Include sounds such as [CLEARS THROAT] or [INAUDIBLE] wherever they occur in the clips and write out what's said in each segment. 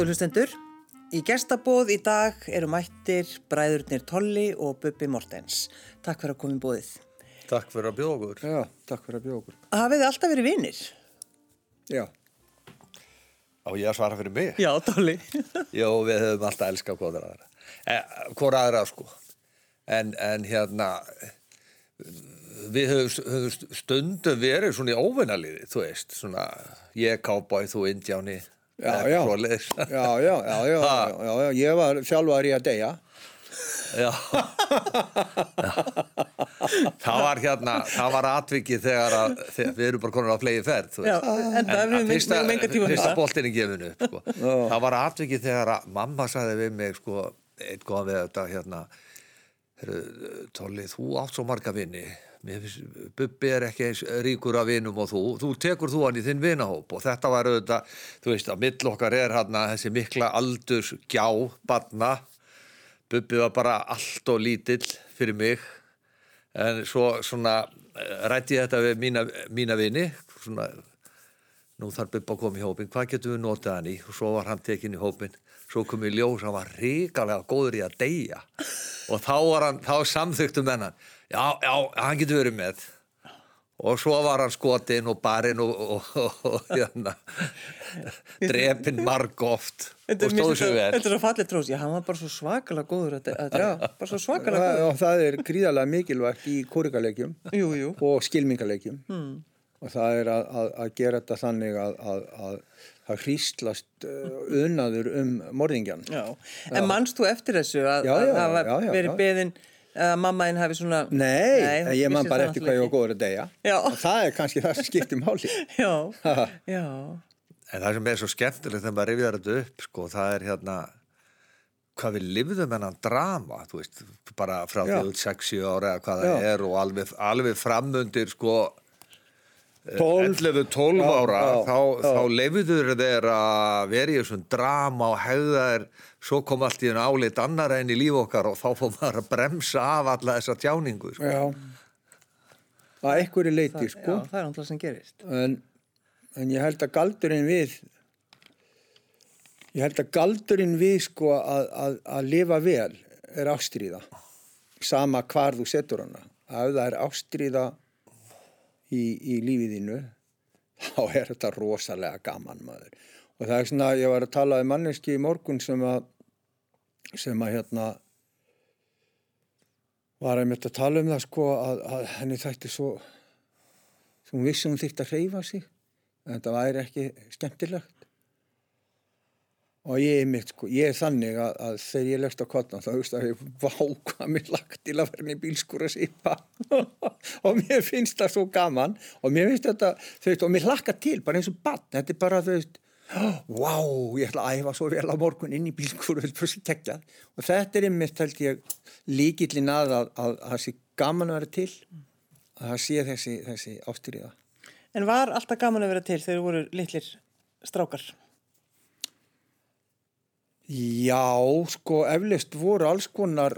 Góður hlustendur, í gestabóð í dag eru mættir bræðurnir Tolli og Bubbi Mortens. Takk fyrir að koma í bóðið. Takk fyrir að bjóða okkur. Já, takk fyrir að bjóða okkur. Hafið þið alltaf verið vinnir? Já, Á ég að svara fyrir mig? Já, Tolli. [LAUGHS] Jó, við höfum alltaf elskað hvora aðra. Eh, hvora aðra, sko. En, en hérna, við höfum, höfum stundum verið svona í óvinnaliði, þú veist, svona ég kábæð, þú indjáni. Já, já. Já, já, já, já, já, já, já, ég var sjálfar í að deyja. Já. það var hérna, það var atvikið þegar að, þegar, við erum bara konar á flegi ferð, þú Já, en það við fyrsta, megum enga tíma fyrsta missa. boltinni gefinu upp, sko. það var atvikið þegar að mamma sagði við mig, sko, eitt góðan við þetta, hérna, Tolli, þú átt svo marga finnst, Bubbi er ekki eins ríkur af vinum og þú, þú tekur þú hann í þinn vinahóp og þetta var auðvitað, þú veist, að mill okkar er hérna þessi mikla aldurs gjá, barna, Bubbi var bara allt og lítill fyrir mig. En svo svona eh, ræddi ég þetta við mína, mína vini. Svona nú þarf Bubba að koma í hópin, hvað getum við notað hann í? Og svo var hann tekin í hópin svo kom í ljós, hann var ríkalega góður í að deyja. Og þá var hann þá samþyktum hennan já, já, hann getur verið með og svo var hann skotinn og barinn og, og, og, og hérna drepinn marg oft og mér stóð finnst sér vel þetta er svo fallið trós. Já, hann var bara svo svakalega góður að, að já, bara svo [LAUGHS] svakalega góður. og það er gríðarlega mikilvægt í jú. og skilmingaleikjum. Hmm. Og það er að, að, að gera þetta þannig að, að, að það hríslast uh, unaður um morðingjan. Já. En mannst þú eftir þessu að Já, já, að hafa já, já, verið beðin að mamma þinn hafi svona... Nei, þú ég man bara það eftir hvað ég var góður að deyja. Og það er kannski það sem skiptir máli. [LAUGHS] Já, já. En það sem er svo skemmtilegt þegar maður rifjar þetta upp, sko, það er hérna hvað við lifðum hennan drama, þú veist, bara frá því út 6-7 ára eða hvað það Já. er og alveg, alveg framundir, sko, 12. 11-12 Já, ára, já, þá, já. þá lifður þeir að vera í þessum drama og hegða þeir, svo kom allt í enn álit annar enn í líf okkar og þá fór maður að bremsa af alla þessa tjáningu, sko. Já. Það er einhverju leiti, Já, sko. það er náttúrulega sem gerist. en, en ég held að galdurinn við ég held að galdurinn við sko að, að, að lifa vel er ástríða sama hvar þú setur hana að það er ástríða í, í lífið þínu [LAUGHS] þá er þetta rosalega gaman maður. Og það er svona, ég var að tala um manneski í morgun sem að sem að hérna var einmitt að tala um það sko að, að henni þætti svo hún vissi hún þyrfti að hreyfa sig. En þetta væri ekki skemmtilegt og ég er mitt sko, ég er þannig að, að þegar ég leggst á kotna þá veist að ég vá hvað mér lagt til að vera með bílskur að sipa [LAUGHS] og mér finnst það svo gaman og mér finnst þetta, þú veist, og mér hlakka til bara eins og bann, þetta er bara, þú veist vá, ég ætla að æfa svo vel á morgun inn í bílskur og þetta er einmitt, held ég, líkillin að að, að, að það sé gaman að vera til að það sé þessi, þessi ástyrjiða. En var alltaf gaman að vera til þegar þú voru litlir strákar? Já, sko, eflust voru alls konar,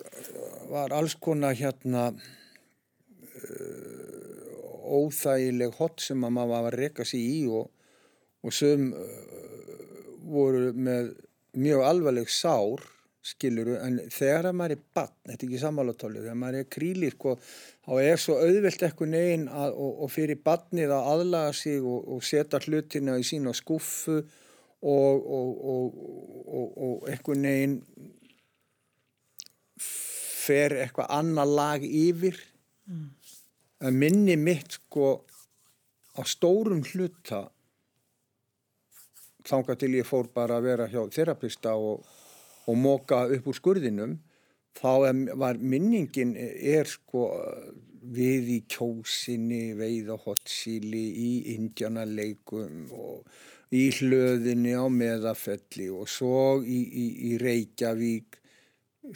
var alls konar hérna uh, óþægileg hot sem að maður var að reka sig í og, og sem uh, voru með mjög alvarleg sár, skiluru, en þegar að maður er bann, þetta er ekki sammálatóli, þegar maður er krílir, sko, þá er svo auðvelt eitthvað neginn og, og fyrir bannið að aðlaga sig og, og setja hlutina í sína skuffu og, og, og, og, og einhvern veginn fer eitthvað annað lag yfir. Að minni mitt sko á stórum hluta þangað til ég fór bara að vera hjá þerapista og, og móka upp úr skurðinum þá var minningin er sko við í kjósinni, veið á hotsíli, í indjanaleikum og í hlöðinni á meðafelli og svo í, í, í Reykjavík,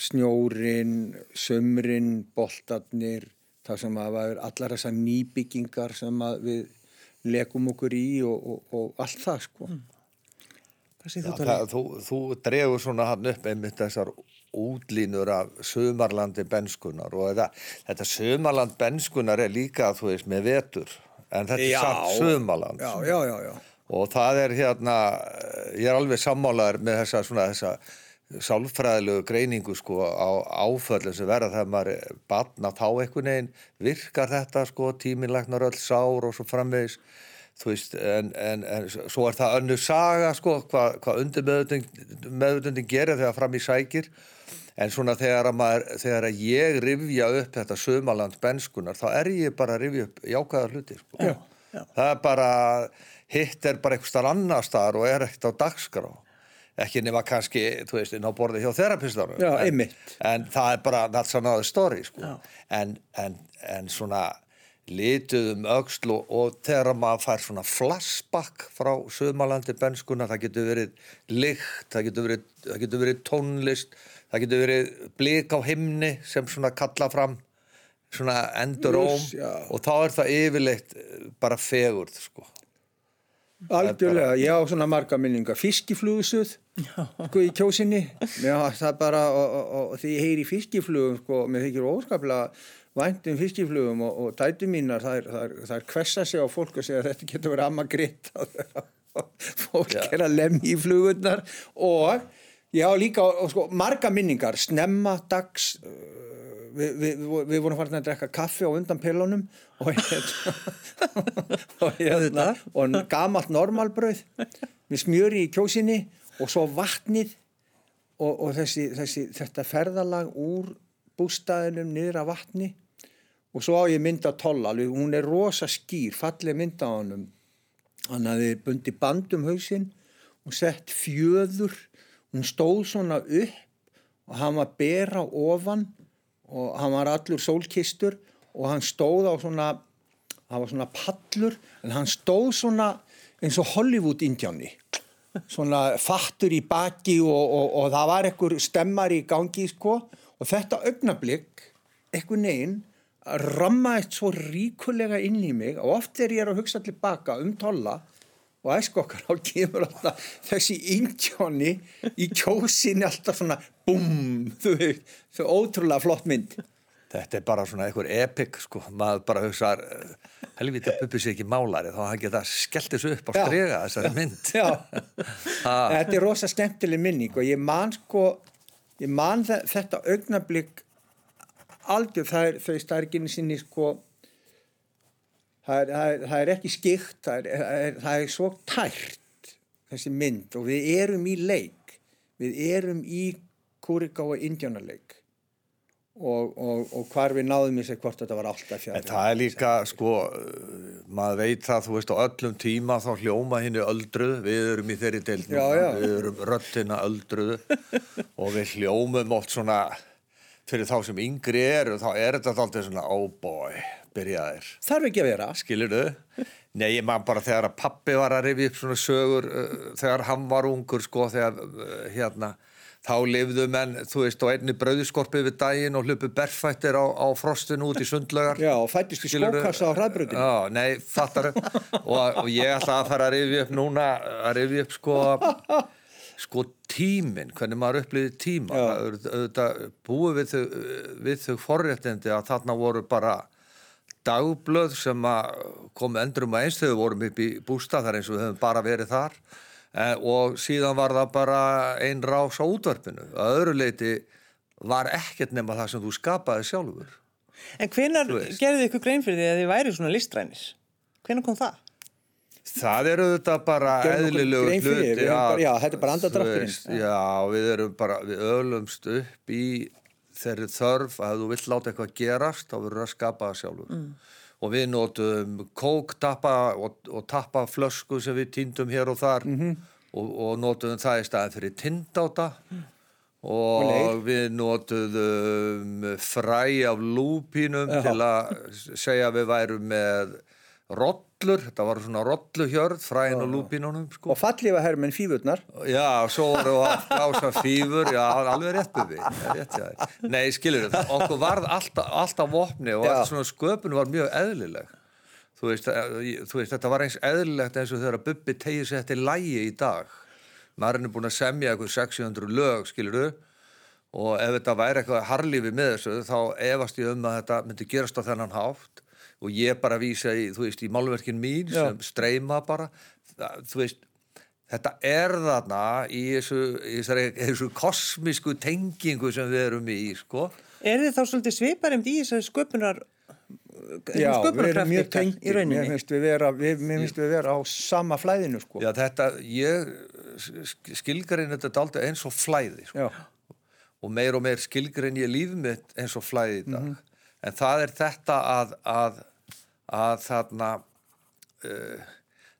snjórin, sömrin, boltarnir, það sem að var allar þessar nýbyggingar sem að við lekum okkur í og, og, og allt það sko. Hvað segir Já, það, þú, þú dregur svona hann upp einmitt þessar útlínur af sömarlandi benskunar og þetta, þetta sömarland benskunar er líka þú veist með vetur en þetta er samt sömarland Já, já, já, já. Og það er hérna ég er alveg sammálaður með þessa svona þessa sálfræðilegu greiningu sko á áföllum sem verða þegar maður batna þá einhvern veginn virkar þetta sko tíminlegnar öll sár og svo framvegis. Þú veist en, en, en svo er það önnu saga sko hvað hva undir meðutundin gerir þegar fram í sækir. En svona þegar að, maður, þegar að ég rifja upp þetta sömaland benskunar þá er ég bara að rifja upp jákaðar hluti sko. Já, já. það er bara hitt er bara eitthvað starf annar staðar og er ekkert á dagskrá ekki nema kannski, þú veist, inn á borði hjá þerapistanum Já, en, einmitt. en það er bara that's another story sko. En, en, en svona lituð um öxl og, og þegar maður fær svona flashback frá söðmalandi benskuna, það getur verið lykt, það getur verið, það getur verið tónlist, það getur verið blik á himni sem svona kalla fram svona enduróm já. og þá er það yfirleitt eh, bara fegurð sko. Algjörlega, ég á svona marga minningar fiskiflugusuð sko í kjósinni var það bara og, og, og, og því ég heyri fiskiflugum sko, mér þykir óskaplega væntum fiskiflugum og, og dætu mínar það er, kvessa sig á fólk og segja þetta getur verið amma gritt [LAUGHS] fólk Já. er að lemja í flugurnar og ég á líka og, sko, marga minningar snemma dags við, við, við, við vorum farin að drekka kaffi á undan pillunum og hérna [LAUGHS] og, hérna, og gamalt normalbröð með smjöri í kjósinni og svo vatnið og, og þessi, þessi, þetta ferðalag úr bústæðinum niður að vatni. Og svo á ég mynda tolla, alveg, hún er rosa skýr, falleg mynda á honum. Hann hafði bundi bandum hausinn og sett fjöður. Hún stóð svona upp og hann var bera ofan og hann var allur sólkistur og hann stóð á svona hann var svona pallur en hann stóð svona eins og Hollywood-indjáni. Svona fattur í baki og, og, og það var ekkur stemmar í gangi sko. Og þetta augnablík ekkur neginn rammaðist svo ríkulega inn í mig. Og oft þegar ég er að hugsa tilbaka um tolla og æsku okkar þá kemur alltaf þessi indjáni í kjósinni alltaf svona búm, þú veist, þau ótrúlega flott mynd. Þetta er bara svona einhver epic sko, maður bara hugsa helvita buppi sér ekki málari þá hann geta skellt þessu upp á strega þessari mynd. [LAUGHS] Þetta er rosa skemmtileg minning og ég man sko ég man þe- þetta augnablík algjör, það er þau starginni sinni sko það er, það er, það er ekki skikt það er, það, er, það er svo tært þessi mynd og við erum í leik. Við erum í Kurikáa indjánaleik og, og, og hvar við náðum í sig hvort þetta var alltaf fjár En það er líka, sko, maður veit það, þú veist, á öllum tíma þá hljóma henni öldruð, við erum í þeirri deild núna, Já, já. við erum röttina öldruð og við hljómum oft svona, fyrir þá sem yngri eru, þá er þetta alltaf svona, oh boy, byrjaðir. þarf ekki að vera Skilur þau? Nei, ég man bara þegar að pappi var að rifja upp svona sögur, uh, þegar hann var ungur, sko, þegar, uh, hérna, þá lifðu menn, þú veist, á einni brauðskorpi við daginn og hlupu berfættir á, á frostinu út í sundlögar. Já, og fættist í skókassa á hraðbröðinu Já, nei, fattar og, og ég ætla að fara að rifja upp núna að rifja upp sko sko tíminn, hvernig maður upplýði tíma auðvitað búið við þau, þau forréttindi að þarna voru bara dagblöð sem að kom endurum að eins þegar við vorum upp í bústað þar eins og við höfum bara verið þar. Eh, og síðan var það bara ein rás á útvarpinu. Að öðru leiti var ekkert nema það sem þú skapaði sjálfur. En hvenar þið ykkur grein fyrir því að þið væri svona listrænir? Hvenar kom það? Það eru þetta bara eðlilegu bara- já, þetta er bara veist, Já, við erum bara, við öllumst upp í þeirri þörf að þú vill láta eitthvað gerast, þá verður að skapa það sjálfur. Mm. Og við notum kók, tappa og, og tappa flösku sem við týndum hér og þar Mhm. og, og notum það í staðin fyrir tindáta og, leir. við notuðum fræ af lúpínum Já. til að segja að við værum með rollur, þetta var svona rolluhjörð fræin og lúpínunum sko. og fallifa hermenn fífurnar Já, svo voru við að blása fífur, já, alveg rétt við rétt. Nei, skilur þetta, okkur varð alltaf, alltaf vopni og Já. allt svona sköpun var mjög eðlileg. Þú veist, eh, þú veist, þetta var eins eðlilegt eins og þegar Bubbi tegir sér þetta í lægi í dag. Maðurinn er búin að semja eitthvað 600 lög, skilur þú, og ef þetta væri eitthvað harlífi með þessu, þá efast ég um að þetta myndi gerast á þennan hátt. Og ég bara vísa í, þú veist, í málverkin mín Já. sem streyma bara. Það, þú veist, þetta er þarna í þessu, í þessari, þessu kosmísku tengingu sem við erum í, sko. Er þið þá svolítið sviparinn í þessari sköpunar Já, við erum mjög í tengdir, mér finnst við vera, við, við vera á sama flæðinu sko. Já, þetta, ég skilgarinn þetta daldi eins og flæði, sko. Og meir og meir skilgrinn ég líf mitt eins og flæði í dag en það er þetta að að, að þarna uh,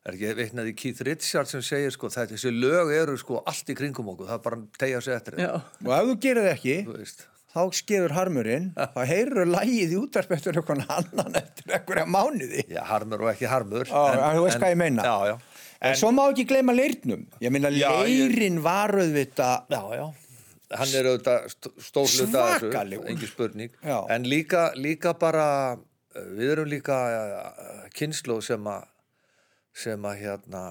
er ekki veitnaði Keith Richards sem segir sko þetta þessi lög eru sko allt í kringum okkur það er bara að tegja sig eftir þetta og ef þú gerir það ekki, þú veist þá skefur harmurinn, þá heyrur lægið í útvarp eftir einhvern annan eftir einhverja mánuði. já, harmur og ekki harmur Já, en þú veist hvað ég meina. já, já, En, svo má ekki gleyma leirnum. Ég meina, leirin var auðvitað, já, já hann er auðvitað st- stór hluta af þessu, engin spurning. Já. en líka, líka bara uh, við erum líka uh, kynslu sem að sem að hérna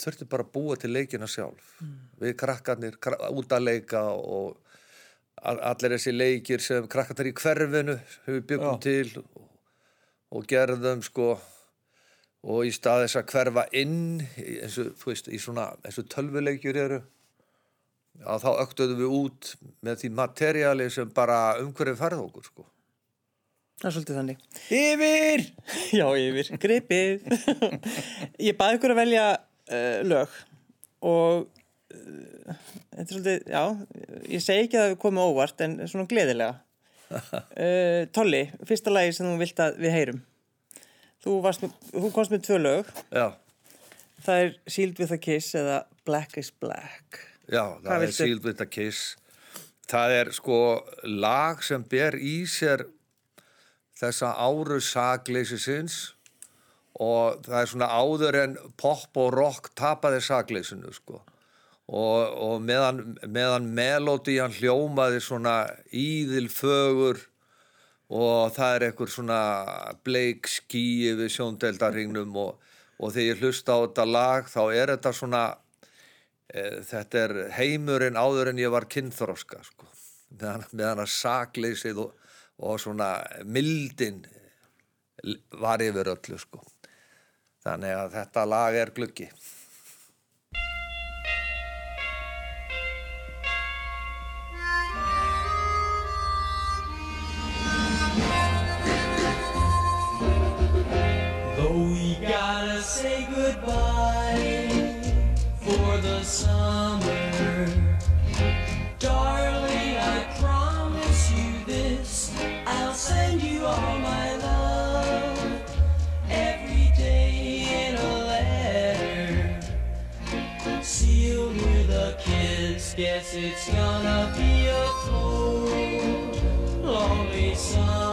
þurftu bara að búa til leikina sjálf. Við krakkarnir kra út að leika og all- allir þessi leikir sem krakkarnir í hverfinu hefur byggum til og, og gerðum sko. Og í stað þess að hverfa inn eins og, þú veist, í svona eins og tölvuleikjur eru Já, þá öktuðum við út með því materiáli sem bara umhverfið færð okkur, sko. það er svolítið þannig. yfir! [LAUGHS] Já, yfir, gripið. [LAUGHS] ég baði ykkur að velja uh, lög og uh, þetta er svolítið, já, ég segi ekki að það komi óvart en svona gleðilega. Uh, [LAUGHS] Tolli, fyrsta lagi sem þú vilt að við heyrum. Þú, varst með, þú komst með tvö lög. Já, Það er Sealed with a Kiss eða Black is Black. Já, Hvað það er viltu? Sealed with a Kiss. Það er sko lag sem ber í sér þessa áru sagleysisins og það er svona áður en pop og rock tapaði sagleysinu, sko. Og, og meðan, meðan melódían hljómaði svona íðil fögur og það er einhver svona bleik skí yfir sjóndeldarhingnum og, og þegar ég hlusta á þetta lag þá er þetta svona þetta er heimurinn áður en ég var kynþroska sko. meðan, meðan að sakleysið og, og svona mildin var yfir öllu sko. þannig að þetta lag er gluggi Though we gotta say goodbye summer, darling, I promise you this. I'll send you all my love every day in a letter, sealed with a kiss. Guess it's gonna be a cold, lonely summer.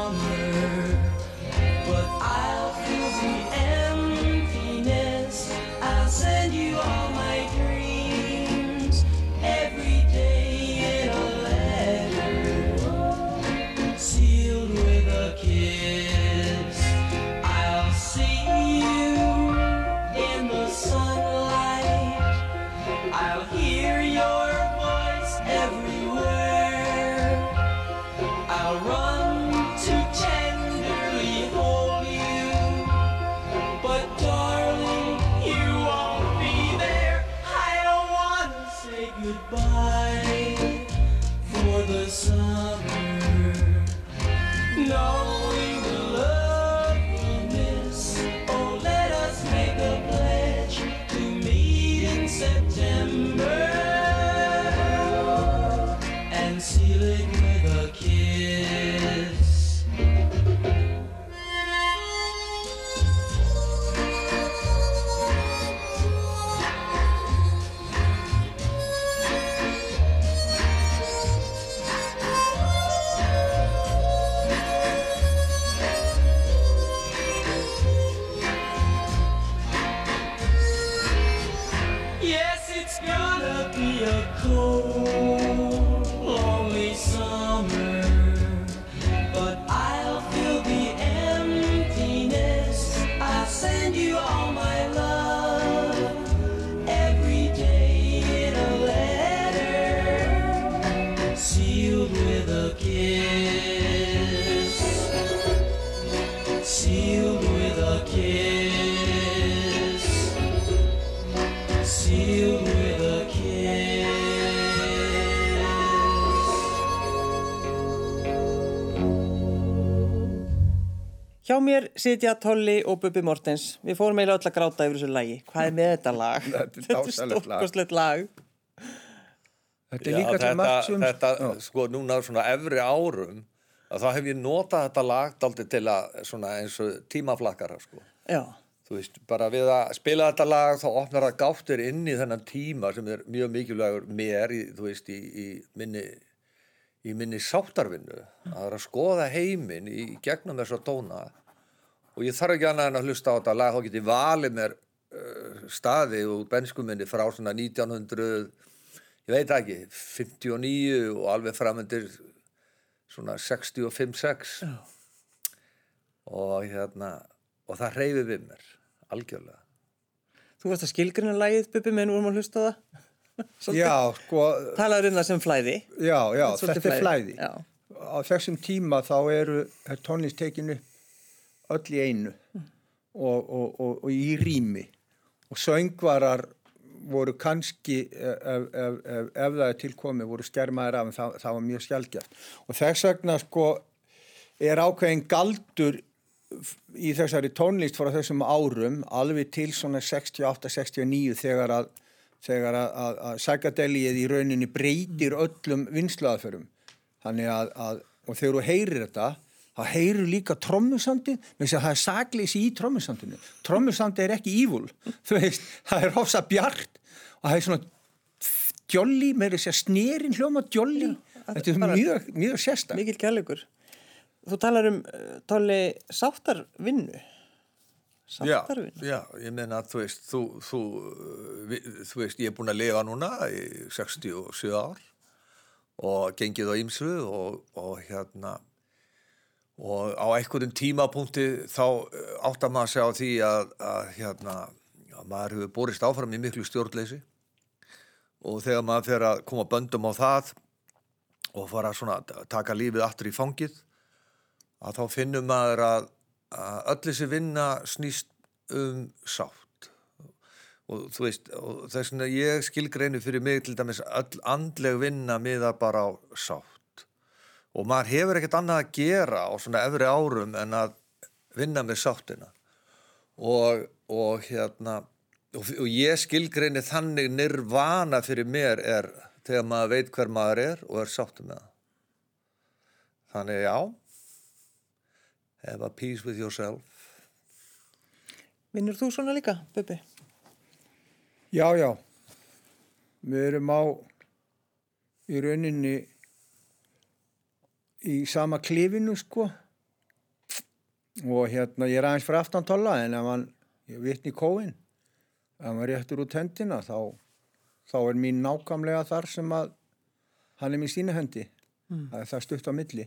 Hjá mér sitja Tolli og Bubi Mortens. Við fórum eiginlega öll að gráta yfir þessu lagi. Hvað er með þetta lag? Þetta er [LAUGHS] stórkostlegt lag. Þetta er Já, líka til þetta, margt sem... þetta Já. sko núna svona efri árum að þá hef ég notað þetta lag daldi til að svona eins og tímaflakkara sko. Já, Þú veist, bara við að spila þetta lag þá opnar það gáttir inn í þennan tíma sem er mjög mikilvægur mér í, þú veist, í, í minni í minni sáttarvinnu að það er að skoða heiminn í gegnum þess að tóna og ég þarf ekki annað en að hlusta á þetta lag þá get ég valið mér uh, staði úr benskuminni frá svona 1900 ég veit ekki 59 og alveg framöndir svona 65-6 og hérna og það reyfi við mér algjörlega þú varst að skilgrina lagið, Bubi, menn vorum að hlusta á það. [LAUGHS] Svolítið. Já, sko, Talaður um það sem flæði. já, já, Svolítið þetta er flæði. Já. Á þessum tíma þá eru er tónlist tekinu öll í einu og, og, og, og í rými. Og söngvarar voru kannski ef, ef, ef, ef það er tilkomið voru skermaðir af en það, það var mjög sjálfgjart og þess vegna sko er ákveðin galdur í þessari tónlist frá þessum árum alveg til svona 68-69 þegar að að, að, psychedelið í rauninni breytir öllum vinsluaðferðum þannig að, að og þegar þú heyrir þetta þá heyrir líka trommusandi með þess að það er sagleysi í trommusandinu trommusandi er ekki ívul [LAUGHS] þú veist, það er hósa bjart og það er svona djolli, með þess að snerin hljóma djolli þetta er mjög, mjög sérstak Mikil kærleikur. Þú talar um, uh, Tolli, sáttarvinnu. Sáttarvinnu. Já, já, ég meina þú veist, þú, þú, vi- þú veist, ég er búin að lifa núna í 67 ár og gengið á ýmsu og, og hérna og á einhverjum tímapunkti þá uh, áttar maður að segja á því að, að hérna, að maður hefur borist áfram í miklu stjórnleysi. Og þegar maður fer að koma böndum á það og fara að taka lífið aftur í fangið að þá finnum maður að, að öll þessi vinna snýst um sátt. Og þú veist og þess vegna ég skilgreinu fyrir mig til dæmis öll andleg vinna miða bara á sátt og maður hefur ekkert annað að gera á svona efri árum en að vinna með sáttina og, og hérna og, og ég skilgreini þannig nirvana fyrir mér er þegar maður veit hver maður er og er sáttu með það þannig já have a peace with yourself Vinnur þú svona líka, Bubi? Já, já. Við erum á í rauninni í sama klifinu sko. Og hérna ég er aðeins fyrir aftan tolla en ef hann, ég vitni kóin ef hann réttur út hendina þá, þá er mín nákvæmlega þar sem að hann er mér sína hendi. Það er það stutt á milli.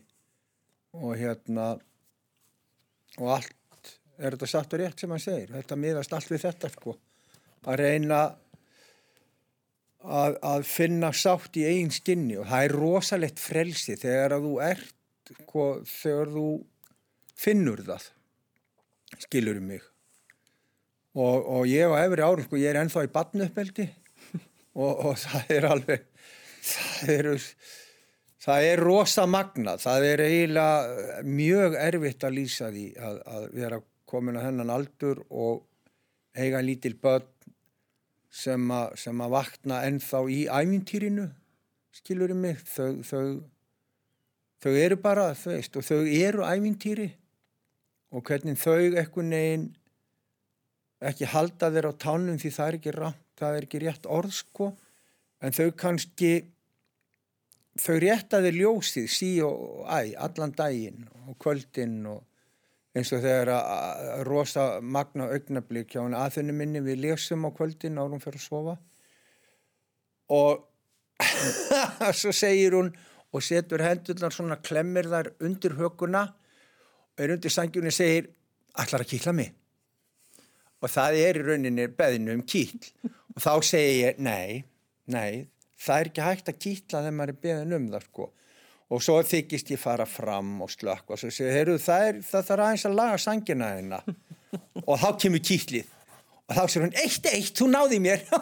Og hérna og allt er þetta satt og rétt sem hann segir? Þetta miðast allt við þetta sko. Að reyna að, að finna sátt í eigin skinni og það er rosalegt frelsi þegar að þú ert sko, þegar þú finnur það skilur um mig. Og, og ég á efri árum sko, ég er ennþá í badnuppeldi [LAUGHS] og, og það er alveg það eru það er rosa magna það er eiginlega mjög erfitt að lýsa því að, að vera komin að hennan aldur og eiga lítil börn sem, a, sem að vakna ennþá í æmintýrinu skilur um mig? Þau, þau, þau eru bara þau veist, og þau eru æmintýri og hvernig þau ekkun negin ekki halda þeir á tánum því það er ekki rátt, það er ekki rétt orð sko. En þau kannski þau rétta þeir ljósið sí og æ, allan daginn og kvöldinn og eins og þegar að, rosa magna augnablík hjá hann aðþunni minni við lesum á kvöldin árum fyrir að sofa. Og [LAUGHS] svo segir hún og setur hendurnar svona klemmir þar undir hökuna er undir sangjunni segir allar að kýtla mig? Og það er í rauninni beðinu um kýtl. Og þá segir ég nei, nei það er ekki hægt að kýtla þegar maður er beðin um það sko og svo þykist ég fara fram og slökk og svo segir, heyrðu, það, er, það þarf aðeins að laga sangina hérna [LAUGHS] og þá kemur kýtlið. Og þá segir hún, eitt, eitt, þú náði mér. [LAUGHS]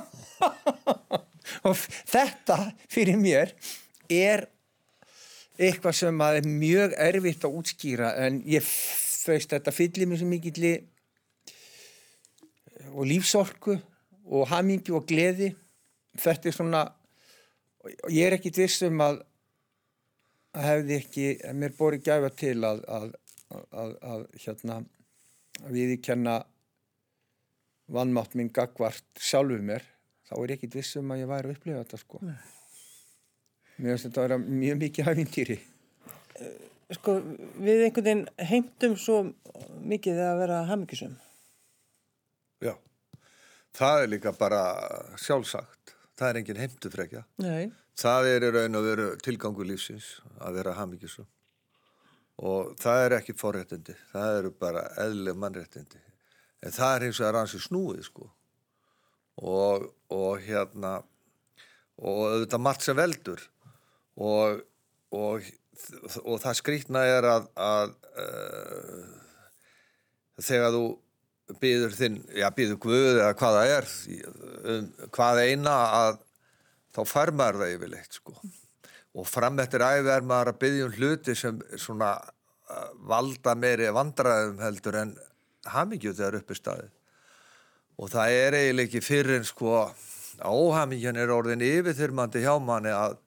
Og þetta fyrir mér er eitthvað sem að er mjög erfitt að útskýra en ég veist, þetta fyllir mér svo mikilli og lífsorku og hamingi og gleði. Þetta er svona ég er ekkit viss um að að hefði ekki, mér bóri gæfa til að, að, að, að, að hérna að viðurkenna vannmátt minn gagvart sjálfu mér þá er ég ekkit viss um að ég væri að upplifa þetta sko mér finnst þetta að vera mjög mikið hæfintýri Sko, við einhvern veginn heimtum svo mikið að vera hamingisum. Já, það er líka bara sjálfsagt. Það er engin heimtufrekja. Nei. Það er raun og veru tilgangu lífsins að vera hamingisum. Og það er ekki forréttindi. Það eru bara eðlileg mannréttindi. En það er eins og það er ansið snúið, sko. Og, og hérna, og auðvitað margt sem veldur. Og, og, og það skrýtna er að, að uh, þegar þú býður þinn, já býður Guð eða hvað það er, um, hvað eina að þá fær maður það yfirleitt sko. Og fram eftir æfi er maður að byggja um hluti sem svona uh, valda meiri vandræðum heldur en hamingju þegar uppi staðið. Og það er eiginlega ekki fyrir en sko óhamingjan er orðin yfirþyrmandi hjá manni að,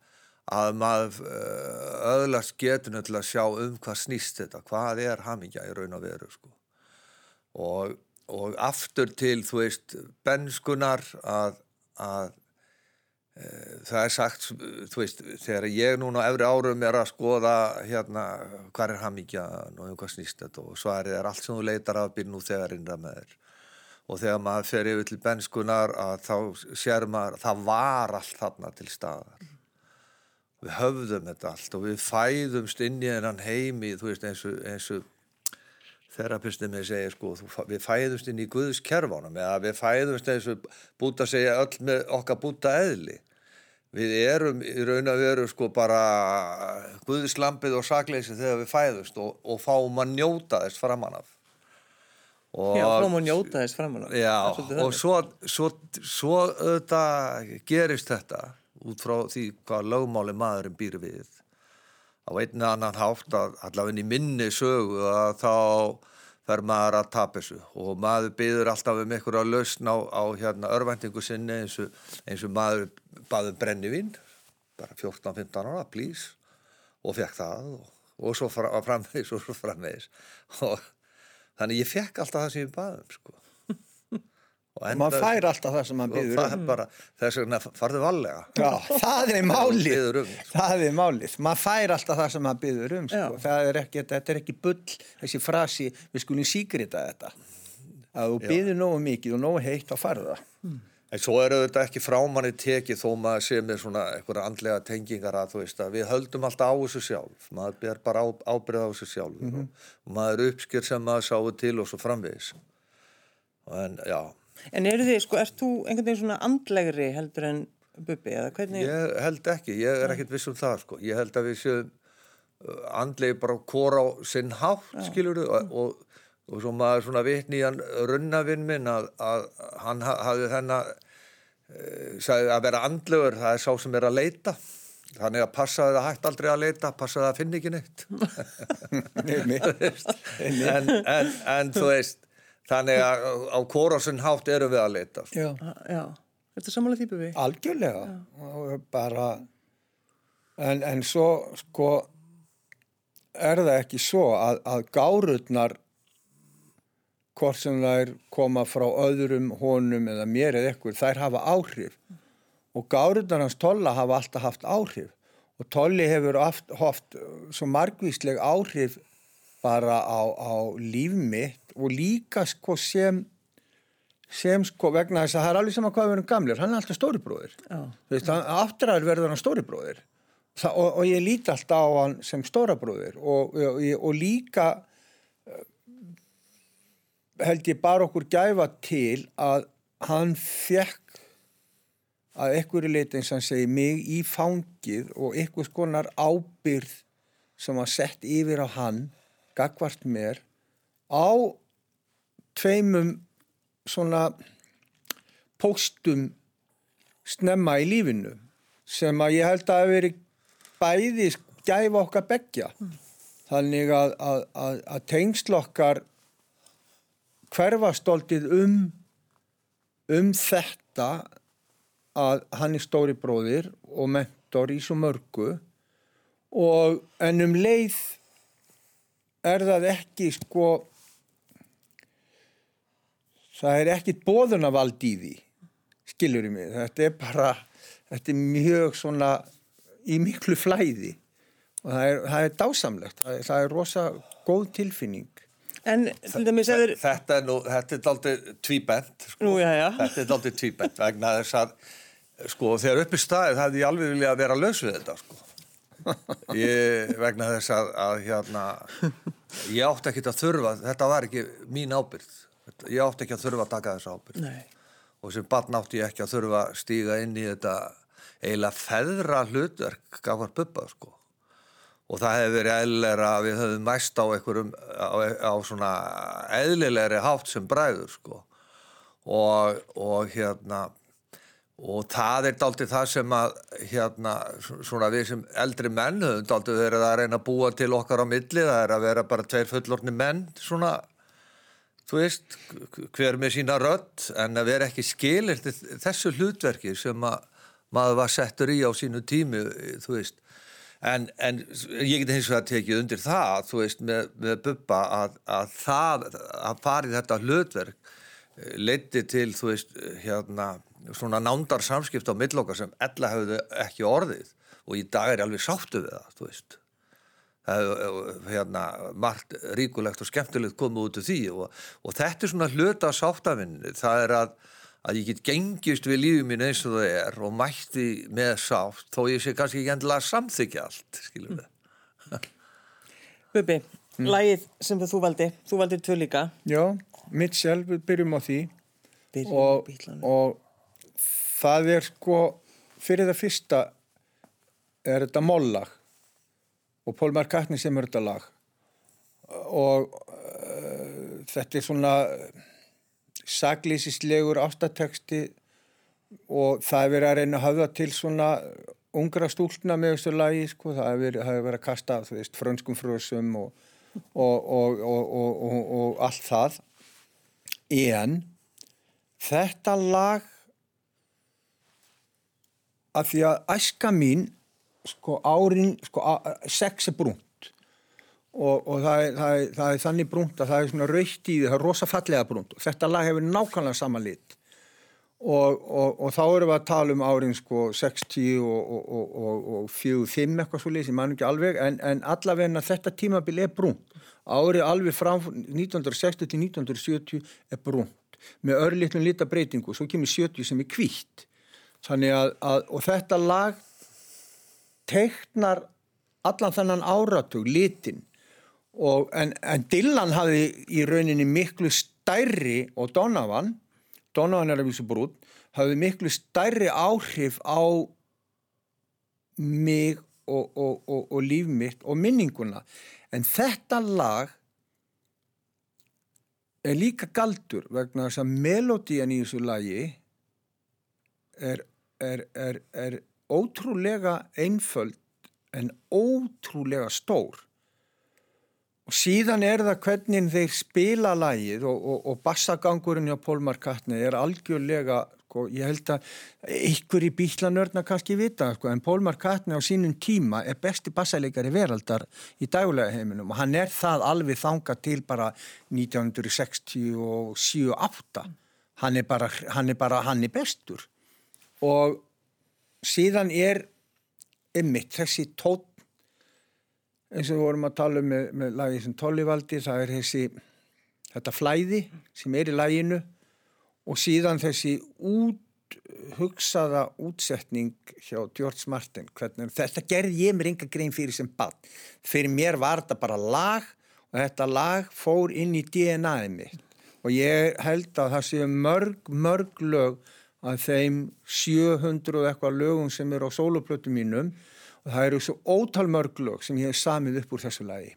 að maður uh, öðlast getur til að sjá um hvað snýst þetta, hvað er hamingja í raun og veru sko og, og aftur til, þú veist, benskunar að, að það er sagt, þú veist, þegar ég núna á efri árum er að skoða hérna, hvað er hamingja og um hvað snýst þetta og svarið er allt sem þú leitar af býr nú þegar innra með þér. Og þegar maður fer yfir til benskunar að þá sér maður, það var allt þarna til staðar. Við höfðum þetta allt og við fæðumst inn í þennan heimi, þú veist, eins og þerapistin með segja sko, við fæðumst inn í Guðs kerfánum eða við fæðumst eins og búta segja öll með okkar búta eðli. Við erum í raun að veru sko bara Guðslampið og sakleysi þegar við fæðumst og, og fáum að njóta þess framan af. Og, Já, þá má njóta þess framan á. Já, og svo, svo, svo auðvitað gerist þetta út frá því hvað lögmáli maðurinn býr við á einn annan hátt að allavega í minni sögu að þá fer maður að tapa þessu. Og maður byður alltaf um einhverja lausn á, á hérna örvæntingu sinni eins og, eins og maður baður brennivín bara 14-15 ára, please og fekk það og, og svo fra, framvegis og svo framvegis. Og þannig ég fekk alltaf það sem ég baðum sko maður fær alltaf það sem maður það um. er bara þess vegna farðu vallega Já, það er málið. um. það er málið, maður fær alltaf það sem maður byður um sko. Það er ekki, þetta er ekki bull þessi frasi, við skulum síkrita þetta. Að þú byður nógu mikið og nógu heitt þá farðu það. En svo er auðvitað ekki frámanni tekið þó maður sé með svona einhverja andlega tengingar að þú veist að við höldum alltaf á þessu sjálf. Maður ber bara á, ábyrð á þessu sjálf og, og maður uppskjör sem maður sáu til og svo framvegis. En já, En eru þið, sko, ert þú einhvern veginn svona andlegri heldur en Bubbi, eða hvernig? ég held ekki, ég er ekkert viss um það sko. Ég held að við séum uh, andlegi bara hvora á sinn hátt skilur og, og, og svo maður svona vitni í hann runnavinn minn að, að hann ha- hafði þennan uh, sagði að vera andlegur, það er sá sem er að leita. Þannig að passaði það hægt aldrei að leita, passaði að finna ekki neitt. [LAUGHS] [LAUGHS] en, en, en þú veist, þannig að á sinn hátt erum við að leita. Sko. Já. Já, ertu sammála því Bubbi? algjörlega og bara en, en svo sko er það ekki svo að, að gárurnar hvort sem þær koma frá öðrum honum eða mér eða ekkur, þær hafa áhrif og gárurnar hans Tolla hafa alltaf haft áhrif og Tolli hefur oft, oft svo margvísleg áhrif bara á, á líf mitt og líka sko sem sem sko vegna þess að það er alveg sama hvað við erum gamlir, hann er alltaf stóribróðir Já. Þú veist, aftur verður hann stóribróðir Þa, og, og ég líti alltaf á hann sem stórabróðir og, og, og líka eh, held ég bara okkur gæfa til að hann fekk að einhverju leiti eins og hann segi mig í fangið og einhvers konar ábyrð sem var sett yfir á hann gagvart mér á tveimum svona póstum snemma í lífinu sem að ég held að hafi verið bæði gæfa okkar beggja. Það þannig að, að, að, að tengsl okkar hverfastoltið um um þetta að hann er stóri bróðir og mentor í svo mörgu og en um leið er það ekki sko það er ekkit bóðunavald í því skilur í mig, þetta er bara þetta er mjög svona í miklu flæði og það er, það er dásamlegt, það er, það er rosa góð tilfinning En til dæmis ef þeir... Þetta er nú, þetta er daldið tvíbent sko. Nú, já, já. Þetta er daldið tvíbent vegna þess að sko þegar uppi staðið hefði ég alveg viljað vera laus við þetta sko. [LAUGHS] Ég, vegna þess að, að hérna ég átti ekki að þurfa, þetta var ekki mín ábyrgð, ég átti ekki að þurfa að taka þessa ábyrgð. Nei. og sem barn átti ég ekki að þurfa að stíga inn í þetta eiginlega feðra hlutverk gafar bubba sko. Og það hefði verið eðlilega að við höfum mæst á einhverjum á, á svona eðlilegri hátt sem bræður sko. Og, og hérna og það er daldið það sem að hérna svona við sem eldri menn höfum daldið verið að reyna að búa til okkar á milli. Það er að vera bara tveir fullorni menn svona þú veist, hver með sína rödd en að vera ekki skilir þessu hlutverki sem að maður var settur í á sínu tími, þú veist. En, en ég geti hins vegar tekið undir það, þú veist, með, með Bubba að, að það að farið þetta hlutverk leiti til, þú veist, hérna svona nándar samskipt á millokkar sem ella hefðu ekki orðið. Og í dag er alveg sáttu við það, þú veist hérna, margt ríkulegt og skemmtilegt komið út úr því og, og þetta er svona hluta af sáttafinni það er að, að ég get gengist við lífið mín eins og það er og mætti með sátt þó ég sé kannski ekki endilega að samþykja allt skilum við Bubi, lagið sem þú valdi, þú valdir tvö líka. Já, mitt sjálf, við byrjum á því. Byrjum og, og það er sko fyrir það fyrsta er þetta mollag og Pól Markatni sem er þetta lag. Og uh, þetta er svona saglýsislegur ástateksti og það er verið að reyna að hafa til svona ungra stúlna með þessu lagi sko, það er verið, er verið að kasta veist, frönskum frösum og, og, og, og allt það. En þetta lag af því að æska mín sko árin sko, a- sex er brúnt. Og, og það, er, það, er, það er þannig brúnt að það er svona raukt í því, það er rosa fallega brúnt. Og þetta lag hefur nákvæmlega sama lit. Og, og, og þá erum við að tala um árin sko 60 og, og, og, og, og 45 eitthvað svo lýs, ég man ekki alveg en, en allavegna þetta tímabil er brúnt. Árið alveg frá 1960 til 1970 er brúnt með örlitlum litabreitingu, svo kemur 70 sem er hvítt. Þannig að, að og þetta lag teiknar allan þennan áratug litin. Og en, en Dylan hafði í rauninni miklu stærri og Donovan Donovan er að vísu brún hafði miklu stærri áhrif á mig og, og, og líf mitt og minninguna. En þetta lag er líka galdur vegna þess að melodían í þessu lagi er, er, er, er ótrúlega einföld en ótrúlega stór. Og síðan er það hvernig þeir spila lagið og, og, og bassagangurinn Paul McCartney er algjörlega sko, ég held að ykkur í bílanörna kannski vita sko, en McCartney á sínum tíma er besti bassaleikari veraldar í daglega heiminum og hann er það alveg þanga til bara 1967-8 hann er bara hann er, bara, hann er bestur. Og síðan er ymmit þessi tótt eins og við vorum að tala um með, með lagi sem Tollivaldi, það er þessi þetta flæði sem er í laginu og síðan þessi út hugsaða útsetning hjá George Martin hvernig, þetta gerði ég mér enga grein fyrir sem bann fyrir mér var þetta bara lag og þetta lag fór inn í DNA-ið mitt. Og ég held að það séu mörg, mörg lög að þeim 700 og eitthvað lögum sem eru á sóloplötu mínum og það eru svo ótal mörg lög sem ég hef samið upp úr þessu lagi.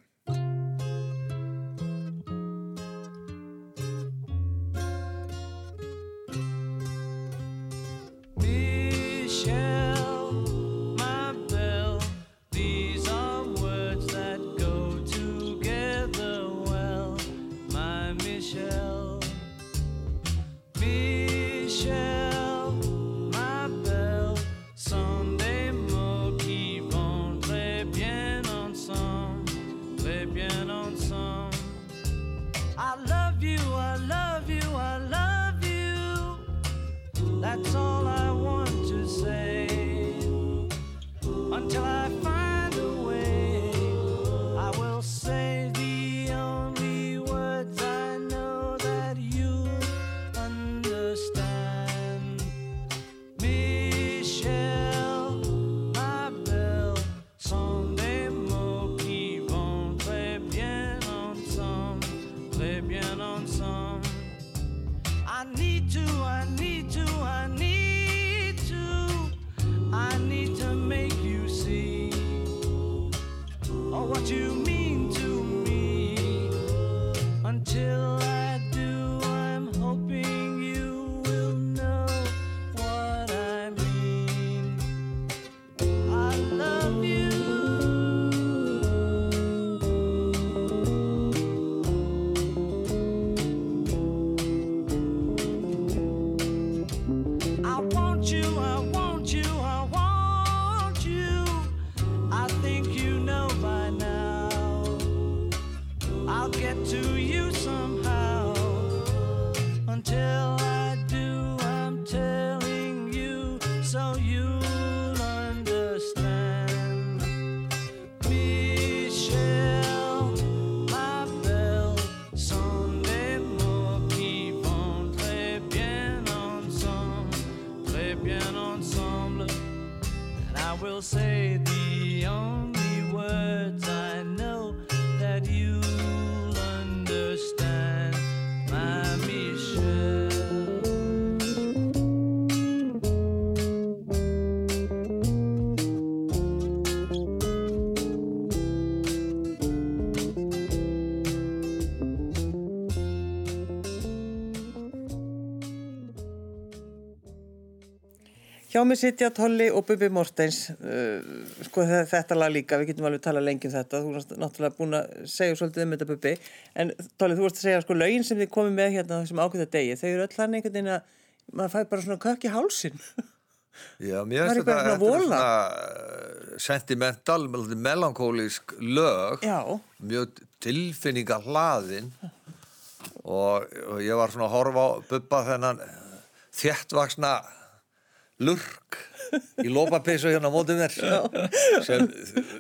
Hjá mig sitja Tolli og Bubi Mortens, uh, sko þe- þetta lag líka, við getum alveg talað lengi um þetta, þú erst náttúrulega búin að segja svolítið um þetta Bubi, en Tolli þú vorst að segja sko lögin sem þið komið með hérna þessum ákveða degi, þau eru öll hann einhvern veginn að maður fær bara svona kökk í hálsin. [LAUGHS] Já, mér finnst þetta svona er uh, sentimental, melankólísk lög, Já, mjög tilfinninga hlaðin og, og ég var svona að horfa á bubba þennan þéttvaksna lurk í lópapeysu hérna á mótið mér sem,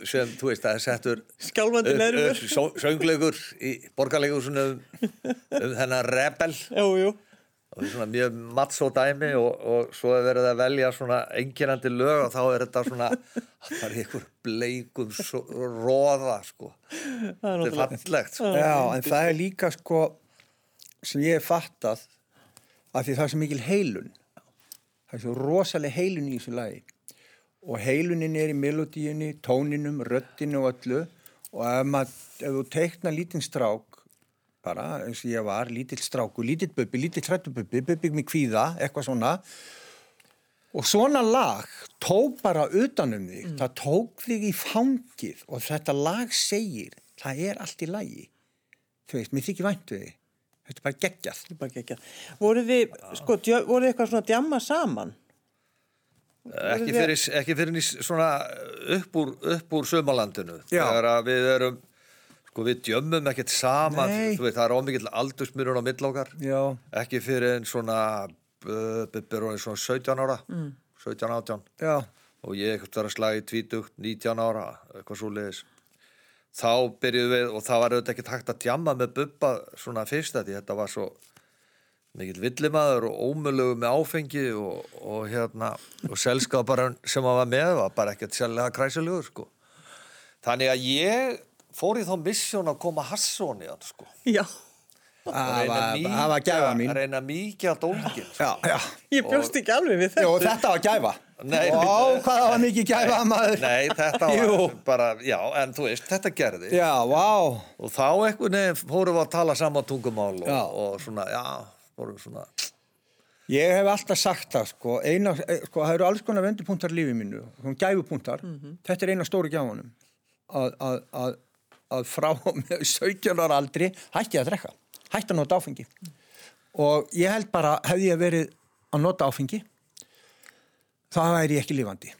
sem, þú veist, það er settur skjálfandi nervur. söngleikur í borgarleikursunum um þennan rebel Jú, jú. og það er svona mjög mattsó dæmi og, og svo er verið að velja svona enginandi lög og þá er þetta svona það er ykkur bleikum svo- roða sko þetta er fallegt sko. Já, en það er líka sko sem ég hef fattað að því það er svo mikil heilun það er svo rosalega heilun í þessu lagi. Og heilunin er í melodíunni, tóninum, röddinu og öllu. Og ef, mað, ef þú teikna lítinn strák bara eins og ég var, lítill stráku, lítill bubbi, lítill hrættububbi, bubbi með kvíða, eitthvað svona. Og svona lag tók bara utanum þig, það tók þig í fangið. Og þetta lag segir, það er allt í lagi. Þú veist, mér þykir vænt við þig þetta er bara geggjað Bara geggjað. Voruð þið, sko, djö, voruð þið eitthvað svona djamma saman? ekki fyrir, ekki fyrir ný svona upp úr, upp úr sömalandinu Já. þegar að við erum sko við djömmum ekkert saman Nei. þú veit, það er ómikið aldursmyrun á millokkar já, ekki fyrir en svona bubbi er orðinn svona 17 ára mm. 17, 18 já, og ég var að í tvítugt 19 ára, eitthvað svo leiðis þá byrjuðum við og það var auðvitað ekki takt að djamma með bubba svona fyrst að því þetta var svo mikill villimaður og ómölugu með áfengi og, og hérna og selskaparinn sem hann var með var bara ekkert sérlega kræsilegur sko. Þannig að ég fór í þá missjón að koma Hasson í hann sko. Já. það var, að það var gæfa mín. að reyna að mýkja dólgin já, já, Ég bjóst ekki alveg við þetta. þetta var gæfa Nei, Ó, hvað var mikið gæfa maður. Nei, þetta Jú. var bara, já, en þú veist, þetta gerði já, vá. Og þá einhvern veginn fórum við að tala saman tungumál og, Já. og svona, já, fórum svona. Ég hef alltaf sagt það, sko, eina, eh, sko, það eru alls konar vendupunktar í lífi mínu, svona gæfupunktar, þetta er eina stóri gjáfunum, að, að, að, að frá og [LAUGHS] með 17 ára aldri hætti ég að drekka, hætti að nota áfengi. Og ég held bara, hefði ég verið að nota áfengi þá væri ég ekki lifandi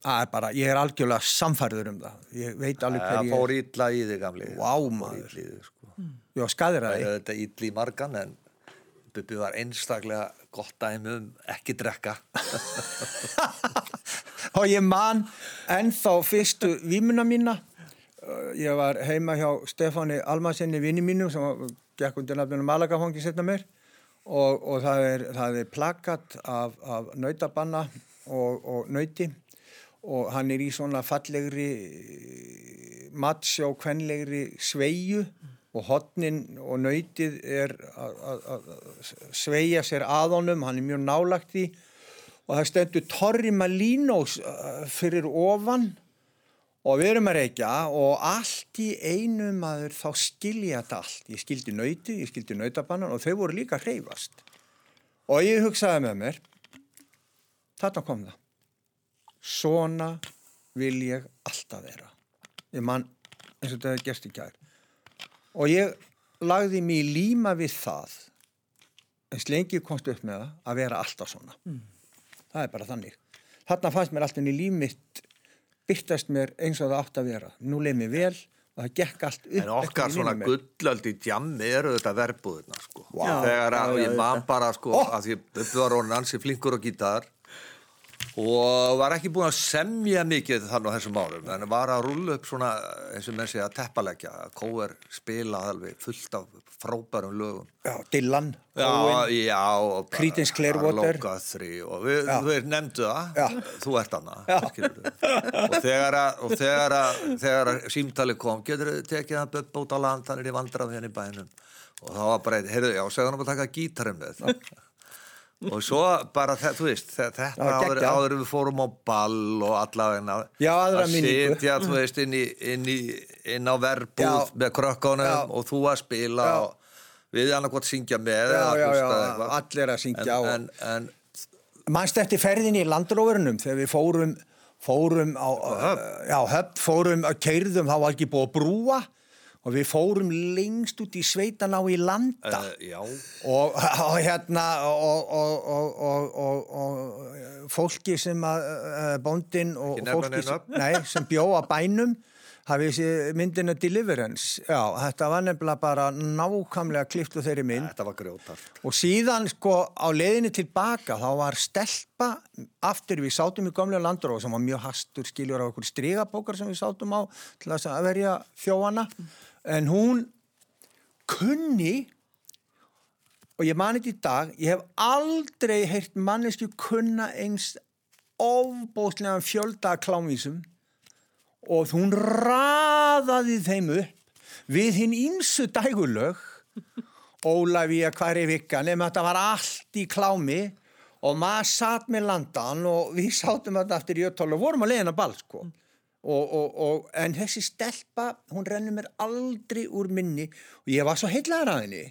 það er bara, ég er algjörlega samfærður um það ég veit alveg Það hver fór ég illa í þig. Vá, Fór maður. þig, sko. er ég skadir að því Þetta illa í margan en Bubbi var einstaklega gott dæmi um ekki drekka. [LAUGHS] og ég man ennþá fyrstu vímuna mína ég var heima hjá Stefáni Almarsinni vinni mínu sem gekk undir nafninu Malagafangi setna mér og, og það er, það er plakat af, af nautabanna og, og nauti og hann er í svona fallegri matsjó kvenlegri sveiju og hotnin og nautið er að- sveia sér að honum, hann er mjög nálagt í og það stendur Torri Malinos uh, fyrir ofan og við erum að reykja og allt í einu maður þá skilja þetta allt. Ég skildi nöyti, ég skildi nautabannan og þau voru líka hreyfast. Og ég hugsaði með mér, þarna kom það. Svona vil ég alltaf vera. Ég man eins og þetta hefði gerst í kær. Og ég lagði mig í líma við það, eins lengi komst upp með það, að vera alltaf svona. Það er bara þannig. Þarna fannst mér alltaf í líf mitt byrtast mér eins og það átt að vera. Nú leið mér vel og það gekk allt upp. En okkar svona mér. gullöldi djammi eru þetta verbúðina sko. Vá. Þegar að Já, já, ég man bara sko Ó. að ég var orðin ansi flinkur á gítar og var ekki búin að semja mikið þannig á þessum árum en var að rúlla upp svona eins og menn segja að teppalegja, kóver spila alveg fullt af frábærum lögum. Já, Dylan, Owen, Creedence Clearwater. Og við, við nefndu það. Já. þú ert hana og þegar að, og þegar að, þegar að símtali kom, getur þið tekið hann upp út á land, hann er í vandrað hérna í bænum? Og það var bara, heyrðu, já, segðu hann að taka gítarinn með og svo bara, þú veist, þe- þetta áður, áður við fórum á ball og allavegna Já, að minningu. sitja, [LAUGHS] þú veist, inn, í, inn, í, inn á verbúð Já. með krökkunum Já. og þú að spila og við annarkot syngja með eða eitthvað. allir að syngja en, en, en Manst eftir ferðinni í landróverunum þegar við fórum, fórum á, höfn, fórum að keirðum, þá var ekki búið að brúa og við fórum lengst út í sveitan á í landa. uh, og, og hérna og, og, og, og, og, og fólki sem að uh, bóndin og fólki sem, nei, sem bjó að bænum hafið myndina Deliverance? Já, þetta var nefnilega bara nákvæmlega klift úr þeirri mynd. Grjótart og síðan sko á leiðinni tilbaka þá var stelpa aftur við sátum í gamlega landróf sem var mjög hastur skiljur á okkur strigabókar sem við sátum á til að verja þjóana en hún kunni og ég mani þetta í dag ég hef aldrei heyrt mannesku kunna eins ofbóðslega fjölda klámvísum. Og hún raðaði þeim upp við hinn ímsu dægulög Ólafía hvar er vikka? Nema þetta var allt í klámi. Og maður satt með landan og við sátum þetta aftur í öttal og vorum að leiðina ball sko og, og, og, en þessi stelpa hún rennur mér aldrei úr minni. Og ég var svo heitlaður að henni.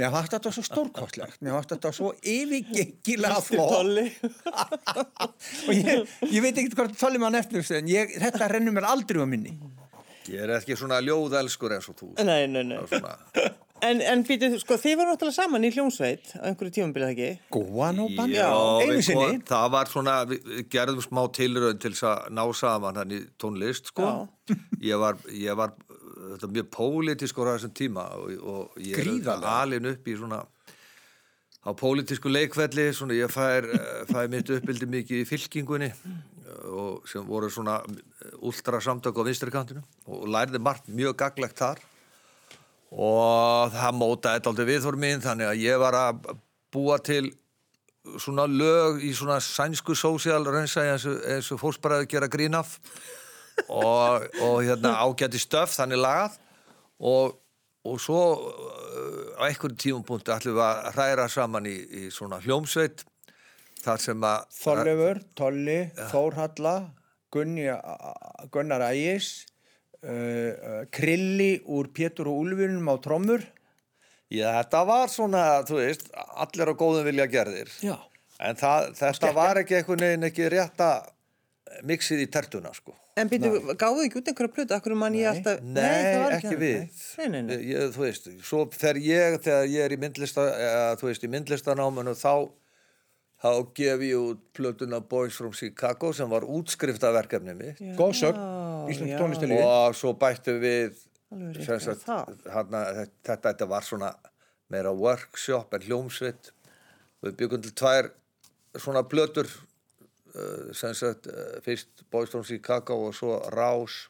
Mér fannst þetta svo stórkostlegt. Mér fannst þetta svo yfirgengilega flott. Tolli. [LAUGHS] og ég, ég veit ekki hvort tólum hann eftir þessu, en ég, þetta rennur mér aldrei úr minni. Ég er ekki svona ljóðelskur eins og þú. Nei, nei, nei. svona, En, en býtu, sko, þið voru náttúrulega saman í hljómsveit á einhverju tímabilið ekki? góðan og band, Já, einu sinni. kom- það var svona, við gerðum smá tilraun til þess að ná saman hann í tónlist sko. [LAUGHS] ég var, ég var þetta, mjög pólitískur á þessum tíma og, og ég er alin upp í svona á pólitísku leikvelli svona ég fær, eh, fær mitt uppbildi mikið í fylkingunni og sem voru svona ultra samtök á vinstrikantinu og lærði margt mjög gaglegt þar og það mótaði viðhór mín þannig að ég var að búa til svona lög í svona sænsku sósíal reynsa eins og, fórsparaði gera grín af. Og, og hérna ágæti stöf þannig lagað. Og, og svo uh, á einhverjum tímapunkti ætlum við að hræra saman í, í svona hljómsveit þar sem að Þorleifur, Tolli, Þórhalla Gunni, Gunnar Ægis uh, Krilli úr Pétur og Úlfurinn á trommur Já, þetta var svona, þú veist, allir á góðum vilja gerðir Já. en það, þetta var ekki einhvern veginn ekki rétta mixið í tertuna sko En býtu, gáðu ekki út einhverja plötu? Akkur mann ég alltaf... Nei, var ekki við. Nei, nei, nei. Ég, þú veist, svo þegar ég, þegar ég er í myndlista, eða, þú veist, í myndlistanáminu, þá, þá gef ég út plötuna Boys from Chicago sem var útskriftaverkefni mitt. Góð sögn, Já, Íslands já. tónlistilífi. og svo bættu við sagt, hana, þetta, þetta var svona meira workshop en hljómsveit. Við byggum til tvær svona plötur uh, sem sagt uh, fyrst Boys from Chicago og svo Rás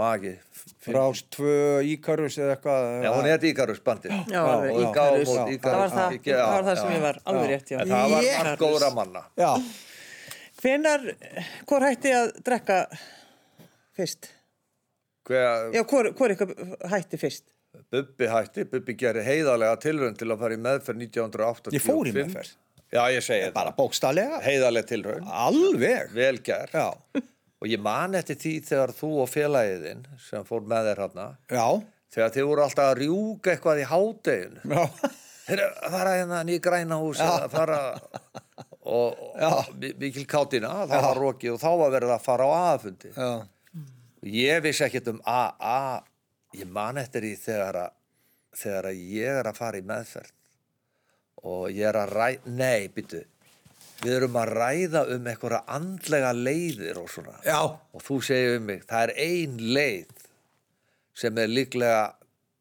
Magi Finn- Rás 2 Íkarus eða eitthvað. Já, hún er Íkarus bandi Já, við Íkarus. Já. Það Íkarus var það, Já, það, var það sem já. ég var alveg rétt, já. En það var margt góðra manna Já, Hvenar, hvor hætti að drekka fyrst? Hver, Já, hvor, hvor ykkur hætti fyrst? Bubbi hætti, Bubbi gerir heiðarlega tilraun til að fara í meðferð 1985 Ég fór í meðferð. Já, ég segi bara það bókstallega. Heiðarlega tilraun, Alveg. vel gerð Já, Og ég man eftir því þegar þú og félagiðinn sem fór með þér já, þegar þið voru alltaf að rjúka eitthvað í hádeginu. Já, Þeir fara hérna ný græna hús að fara og, og mi- mikil kátina, það var rokið og þá var verið að fara á aðfundi já. Ég vissi ekkert um AA ég man eftir því þegar að þegar að ég er að fara í meðferð. Og ég er að ræ nei, byttu við erum að ræða um einhverja andlega leiðir og svona Já, og þú segir um mig, það er ein leið sem er líklega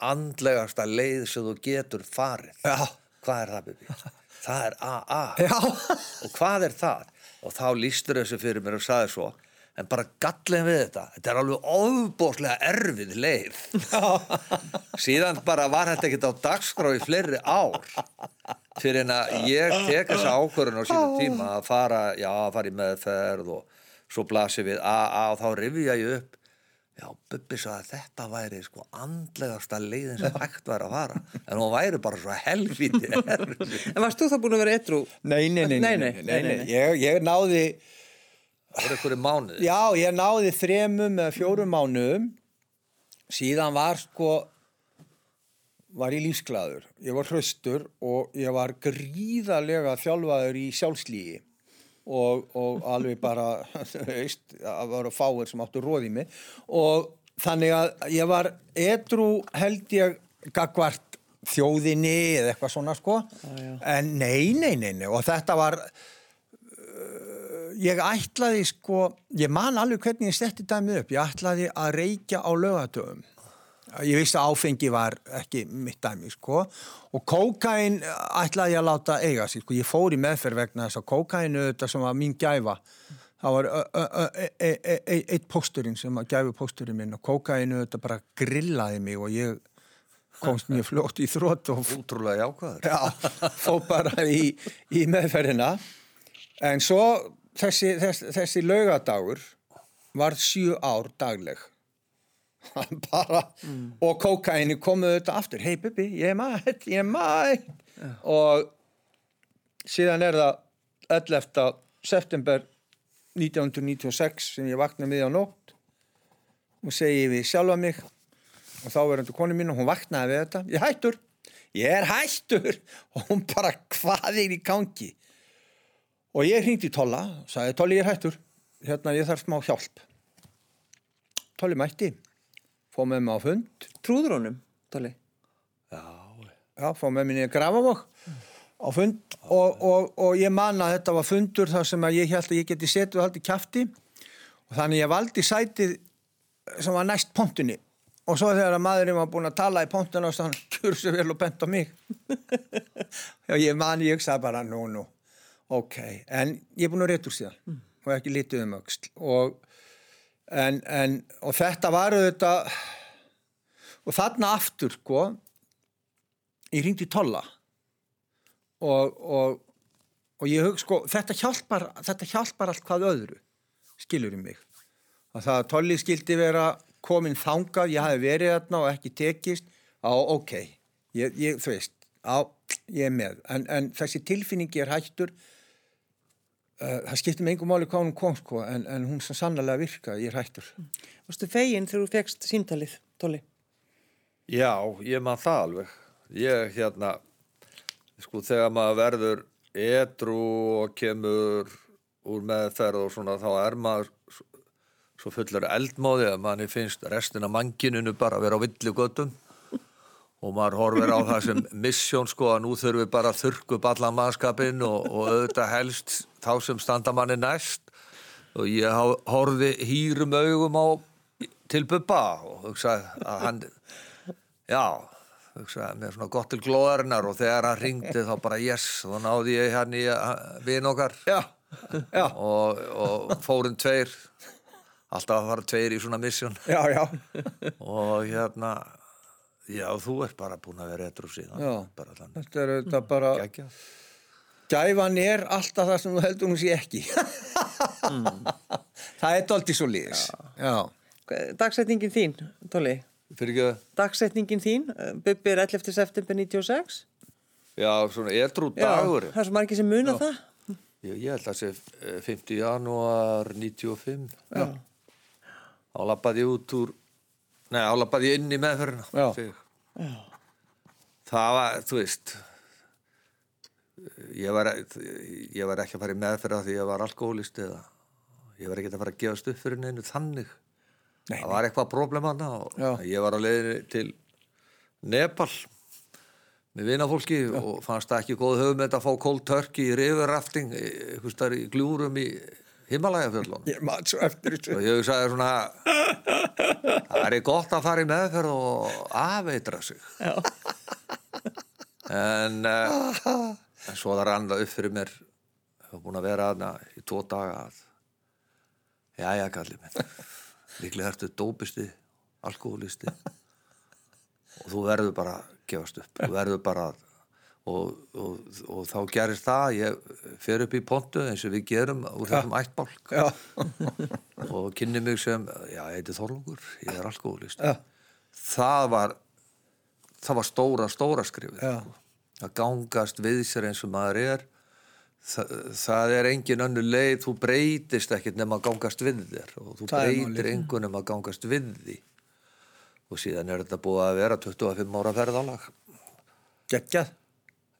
andlegasta leið sem þú getur farið já, hvað er það, Bibi? Það er AA já. og hvað er það? Og þá lístur þessu fyrir mér og saði svo en bara gallin við þetta þetta er alveg ofbóðslega erfið leið. [LAUGHS] Síðan bara var þetta ekkert á dagskrá í fleiri ár fyrir en að ég tek þessa ákvörðun á sínum tíma að fara, já, að fara í meðferð og svo blasi við og þá rifja ég upp. Já, Bubbi sagði að þetta væri sko andlegasta leiðin sem hægt væri að fara. En hún væri bara svo helviti erfið. En varst þú þá búin að vera etru? Nei, nei, nei, Nei, nei, nei, nei, nei, nei. Ég, ég náði, það voru einhverju mánuði já, ég náði þremum eða fjórum mánuðum. Síðan var sko, var ég lífsglæður. Ég var hraustur og ég var gríðarlega þjálfaður í sjálfslígi. Og, og alveg bara, [LAUGHS] veist, það voru fáir sem áttu róð í mig. Og þannig að ég var edru held ég gagvart þjóðinni eða eitthvað svona sko. já. En nei, nei, nei, nei. Og þetta var, ég ætlaði sko, ég man alveg hvernig ég setti dæmið upp, ég ætlaði að reykja á lögatöfum. Ég vissi að áfengi var ekki mitt dæmi, sko. Og kókain ætlaði ég að láta eiga sig, sko. Ég fór í meðferð vegna þess að kókainu þetta sem var mín gæfa. Það var e- e- e- eitt pósturinn sem að gæfi pósturinn minn og kókainu þetta bara grillaði mig og ég komst mjög fljótt í þrótt og útrúlega jákvæður Já, fó bara í, í meðferðina. En svo þessi, þessi, þessi laugadagur var sjö ár dagleg. [LAUGHS] bara, og kókaini komuðu þetta aftur. Hei, Bibi, ég er mætt, ég er mætt. Og síðan er það 11. september 1996 sem ég vakna miði á nótt og segi við sjálfa mig og þá verður konu mín og hún vaknaði við þetta ég er hættur, ég er hættur [LAUGHS] og hún bara hvað er í gangi og ég hringdi í Tolla sagði Tolli ég er hættur. Hérna ég þarf smá hjálp. Tolli mætti fóð með mig á fund. Trúður honum, Tóli? já, fóð með minni að grafa mokk á fund. Og, og, og ég man að þetta var fundur þar sem að ég held að ég geti setið og haldið kjafti. Og þannig ég valdi sætið sem var næst pontunni. Og svo þegar að maðurinn var búinn að tala í pontuna og þannig kjur svo vel og bent á mig. [LAUGHS] Og ég man ég sagði bara nú nú ok, en ég er búinn að réttur síðan og ekki litið um öxl og, en, en, og þetta var þetta og þarna aftur sko ég ringdi Tolla og, og, og ég hug sko þetta hjálpar, þetta hjálpar allt hvað öðru skilur í mig. Að það að Tolli skildi vera komin þangað, ég hafi verið þarna og ekki tekist, á ok ég, ég, þú veist, á ég er með, en, en þessi tilfinningi er hættur það skiptir mig engum máli hvað hún kom sko, en, en hún svo sannlega virkaði, ég er hættur Varstu fegin þegar þú fegst síntalið, Tóli? Já, ég man það alveg. Ég hérna, sko þegar maður verður edru og kemur úr meðferð og svona þá er maður svo fullur eldmóði að manni finnst restina manginunu bara að vera á villigötum og maður horfir á það sem missjón sko að nú þurfum við bara að þurrku upp allan mannskapin og, og auðvitað helst þá sem standa manni næst. Og ég horfði hýrum augum á til Bubba og hugsaði að hann já, hugsaði með svona gott til glóðarinnar og þegar hann ringdi þá bara yes, þá náði ég hann í vin okkar. Já, já, og, og fórum tveir alltaf að fara tveir í svona já, og hérna já, þú ert bara búin að vera síðan. Já. bara þannig. Þetta er þetta bara, Gægja. Gæfan er alltaf það sem þú heldur hún sé ekki. Það er doldið svo liðis. Já, Dagsetningin þín, Tóli, fyrir ekki dagsetningin þín, eh, Bubbi er 11. september 96. já, svona Já, dagur það er svo margir sem muna það. ég, ég held að sé eh, 50 janúar 95 já. þá lappaði ég út úr nei, þá lappaði ég inn í meðferðina Já. Sig. það var, þú veist ég var, ég var ekki að fara í meðferða því ég var alkoholist eða ég var ekki að fara að gefast upp fyrir neinu þannig Nei, það var eitthvað problem hann og Já. ég var á leiðinni til Nepal með vinafólki og fannst það ekki góð höfum þetta að fá turkey í riverrafting eitthvað starf í gljúrum í Himalaya-fjöllunum ég maður svo eftir þessu. og ég hugsaði svona það er gott að fara í meðferð og afeitra sig Já. en, uh, [LAUGHS] en svo það rann það upp fyrir mér. Hefur búin að vera aðna í tvo daga að jæja kalli minn. Líklega ertu dópisti alkoholisti og þú verður bara að gefast upp. Þú verður bara að og, og, og þá gerist það ég fer upp í pontu eins og við gerum úr þessum ættbálk. Já, [LAUGHS] og kynni mig sem, já, ég heiti Þorlungur, ég er alkoholist. Já. Það var, það var stóra, stóra skrifið. Það gangast við sér eins og maður er. Það, það er engin önnu leið, þú breytist ekkert nema að gangast við þér og þú Það er breytir málið. engu nema að gangast við því. Og síðan er þetta búið að vera 25 ára ferðalag. geggjað.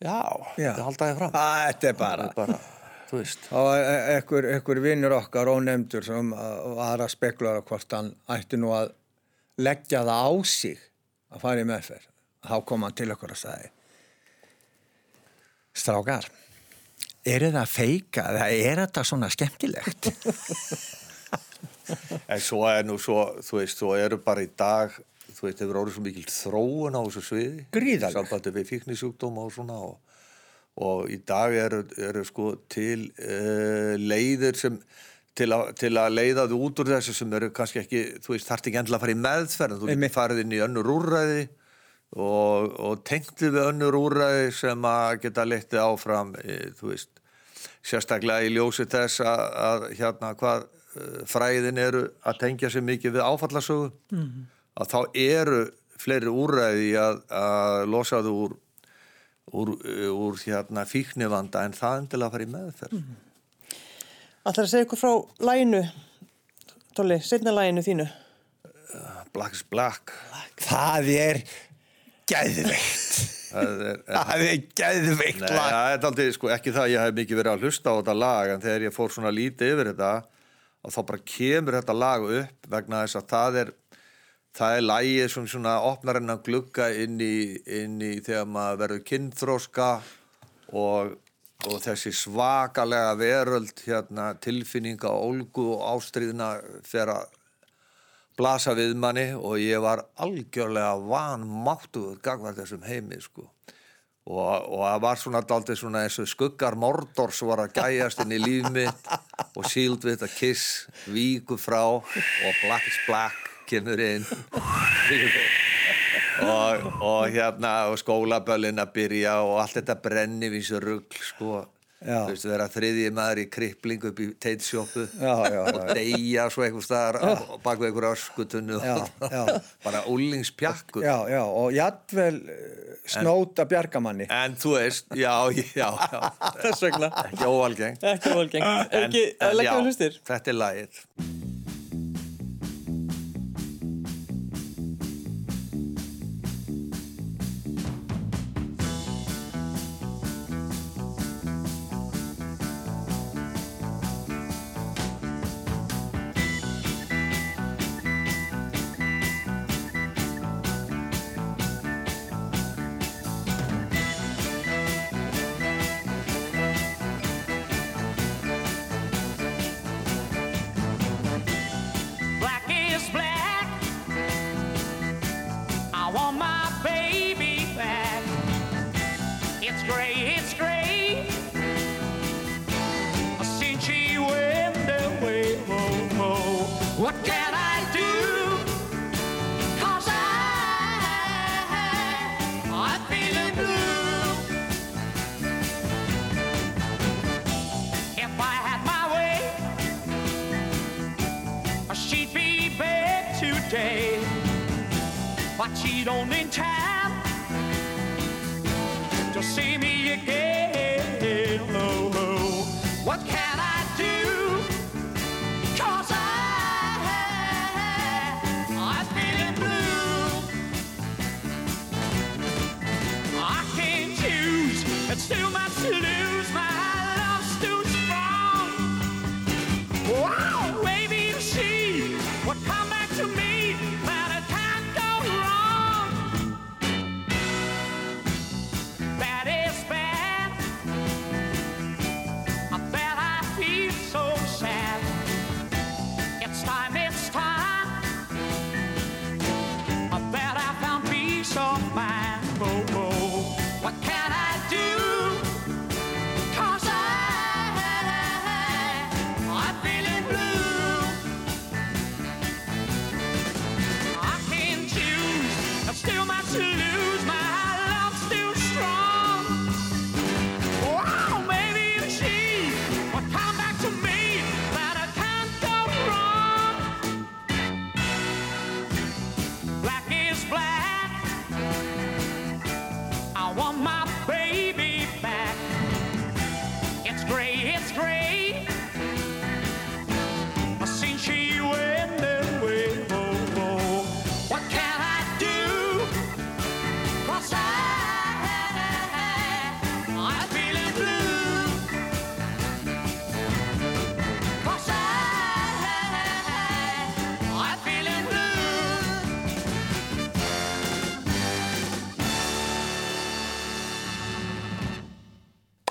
Já, Já. það halda ég fram. Æ, Þetta er bara. Bara, þú veist. Það var e- ekkur, ekkur vinnur okkar ónefndur sem uh, var að speklara hvort hann ætti nú að leggja það á sig að fara í meðferð. Þá kom hann til okkur að sagði Strákar, er það að feika eða er þetta svona skemmtilegt? [LAUGHS] En svo er nú svo, þú veist, svo eru bara í dag, þú veist, hefur orðið svo mikil þróun á þessu sviði. Gríðarleg. Sambandi við fíknisjúkdóma og svona og, og í dag eru, eru sko til uh, leiðir sem, til, a, til að leiða þú út úr þessu sem eru kannski ekki, þú veist, þarft ekki endilega að fara í meðferð, þú farið inn í önnur úrræði og, og tengti við önnur úrræði sem að geta leittið áfram, e, þú veist, sérstaklega í ljósi þess að, að hérna hvað eh, fræðin eru að tengja sér mikið við áfallasögu að þá eru fleiri úrræði í að, að losa þú úr, úr, úr hérna fíknivanda en það endilega að fara í meðferð. Ætlar að segja ykkur frá læginu, Tóli, setna læginu þínu. Black is black. Það er geðveikt. það er, Það er geðveikt lag. það er aldrei, sko, ekki það að ég hef mikið verið að hlusta á þetta lag en þegar ég fór svona lítið yfir þetta og þá bara kemur þetta lag upp vegna þess að það er það er lagið sem svona opnar hennar glugga inn í, inn í þegar maður verður kynþróska og, og þessi svakalega veröld hérna, tilfinninga, ólgu og ástríðina fer að blasa við manni og ég var algjörlega vanmáttuður gagvar þessum heimi sko. og, það var svona daldið svona eins og skuggar Mordors var að gæjast inn í líf mitt og Sealed with a Kiss víku frá og Black is Black kemur inn og, og hérna og skólaböllin að byrja og allt þetta brenni vísu rugl sko veist vera þriðji maður í krippling upp í teitsjópu Já, já, og deyja svo einhver staðar bak við einhver öskutunnu Já, já. [LAUGHS] bara úlingspjakkur Já, já, og jafnvel eh, snóta bjargamanni. en þú veist, já, já, já [LAUGHS] Þess vegna. ekki óvalgeng Ekki ekki að leggja við hlustir? þetta er lagið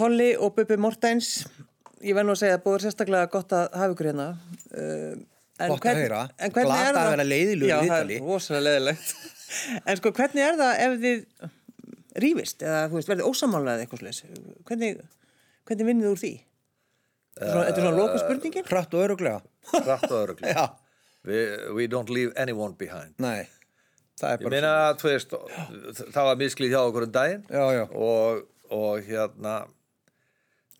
Polly og Bubi Mortens ég verð nú að segja að búið sérstaklega gott að hafa ykkur hérna uh, en Gott að heyra. en hvernig Glata er það að vera leiðilegur í Já, það viðtali. er rosalega leiðilegt [LAUGHS] en sko hvernig er það ef þið rífist eða þú veist verðið ósamála eða eitthvað slags hvernig, hvernig vinnið þið úr því? Þetta er svona- Þetta er svona loka spurningin Hratt og öruglega. Rætt og öruglega. [LAUGHS] Já, We, we don't leave anyone behind. nei. Það er Ég bara meina að, þú veist, það var misklið hjá okkur um daginn Já, já. Og, og hérna,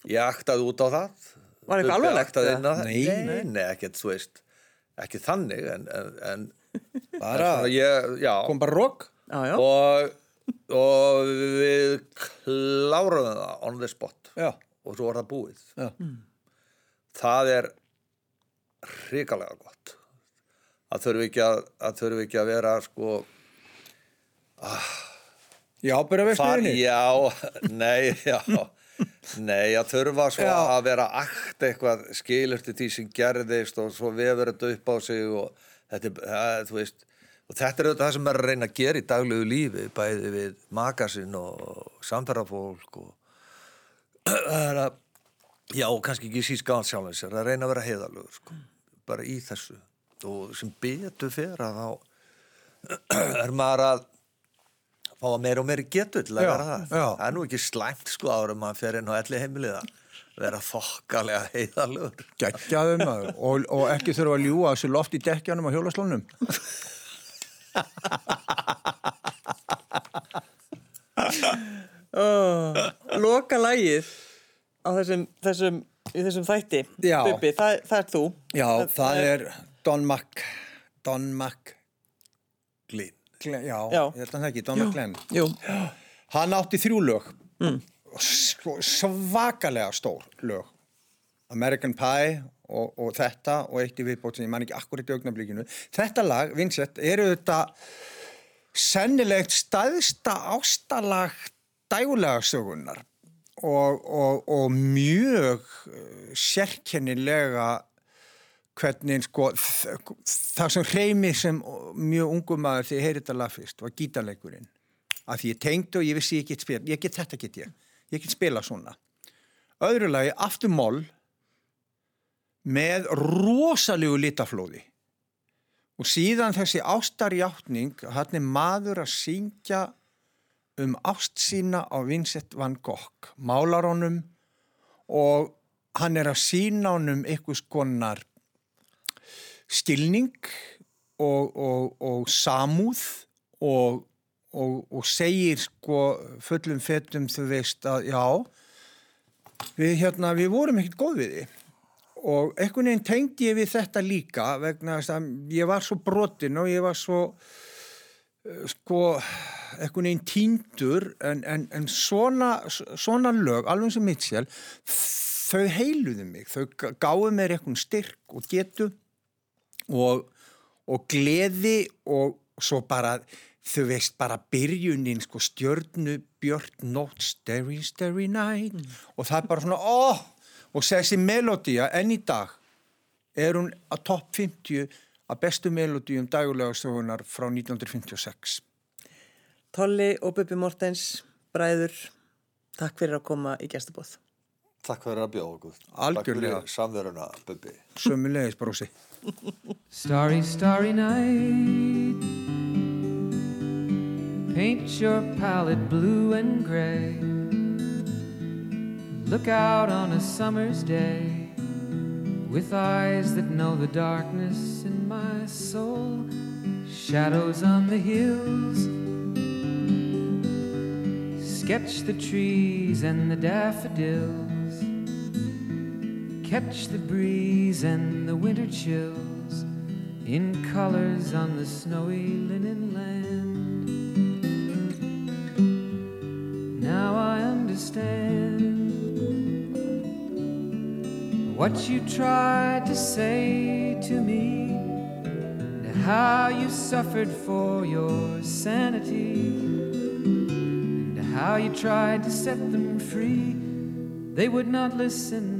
ég aktaði út á það. Var eitthvað á það. Nei, nei, nei. ekkert, þú veist, ekki þannig, en, en, en [LAUGHS] bara, ég, já, kom bara rók. Og, og við kláruðum það on the spot Já, og svo var það búið. já. Það er hrikalega gott. Það þurfi ekki að, að, þurfi ekki að vera, sko, Já, bara veist Far, niðurni. já, nei, já Nei, að þurfa svo Já. að vera akt eitthvað skilur til því sem gerðist og svo vefur þetta upp á sig og þetta, það, þú veist og þetta er auðvitað það sem er að reyna að gera í daglegu lífi bæði við magasinn og samferðafólk og [CLEARS THROAT] það er að já, og kannski ekki síst gáðan sjálfum sér að reyna að vera heiðalögur sko, bara í þessu og sem betur fyrir að þá [CLEARS THROAT] er maður að fá að meira og meira getur til að Já, vera það. já. Það er nú ekki slæmt sko árum að fer inn á elli heimilið að vera þokkalega heiðalögur. Gekkjaðum maður og, og ekki þurfa að ljúa þessu loft í dekkjanum á hjólaslónum. oh, loka lagið á þessum, þessum í þessum þætti. Bubi, það, það er þú Já, það er Don Mac, Don Mac, Glenn, já, Já. ég held að það ekki, Don. Jú, Hann átti þrjú lög, sko, svakalega stór lög. American Pie og, og þetta og eitt í viðbót sem ég man ekki akkurat í augnablikinu. Þetta lag, Vincent, eru þetta sennilegt staðsta ástalag dægulega sögunar og, og, og mjög eh, sérkennilega hvernig sko það sem reymi sem mjög ungum maður þegar ég heyrði þetta lag fyrst var gítarleikurinn. Af því ég tengdi og ég vissi ég get spila ég get þetta get ég, ég get spila svona. Öðru lagi aftur moll með rosalegu litaflóði. Og síðan þessi ástarjáttning hann er maður að syngja um ást sína á Vincent van Gogh málarónum og hann er að sína honum einhvers konar skilning og, og, og samúð og, og, segir sko fullum fettum þú veist að já við hérna við vorum ekkert góð við því og einhvern veginn tengdi ég við þetta líka vegna að ég var svo brotin og ég var svo eh, sko einhvern veginn tíndur en, en, en svona, svona lög, alveg sem Mitchell þau heiluðu mig, þau gá- gáfu mér einhvern styrk og getu og, og gleði og svo bara þau veist bara byrjunin sko stjörnu björt nótt starry starry night og það er bara svona óh og þessi melodía enn í dag er hún að topp 50 að bestu melodíum dagulega stofunar frá 1956 Tolli og Bubi Mortens, bræður, takk fyrir að koma í gestabóð. Takk fyrir að bjóða okkur. Algjörlega. Takk fyrir samveruna, Bubbi. sömulegis brósi Starry, starry night. Paint your palette blue and gray. Look out on a summer's day with eyes that know the darkness in my soul. Shadows on the hills. Sketch the trees and the daffodils. Catch the breeze and the winter chills in colors on the snowy linen land. Now I understand what you tried to say to me, and how you suffered for your sanity, and how you tried to set them free. They would not listen,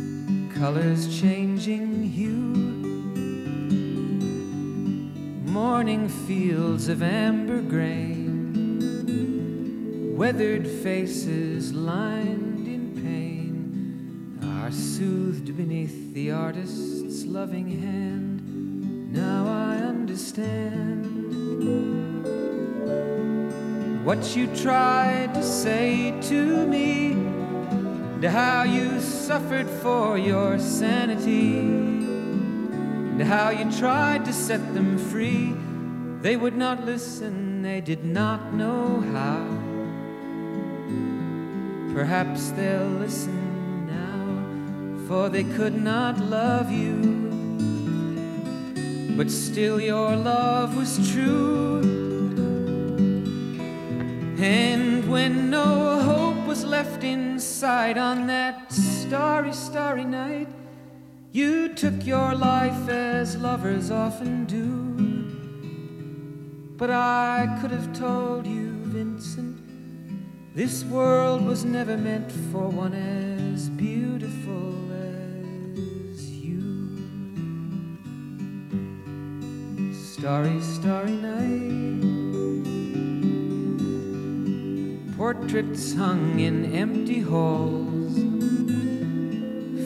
colors changing hue. Morning fields of amber grain, weathered faces lined in pain, are soothed beneath the artist's loving hand. Now I understand what you tried to say to me, and how you suffered for your sanity, and how you tried to set them free. They would not listen, they did not know how. Perhaps they'll listen now, for they could not love you. But still, your love was true. And when no hope was left inside on that starry, starry night, you took your life as lovers often do. But I could have told you, Vincent, this world was never meant for one as beautiful as you. Starry, starry night. Portraits hung in empty halls,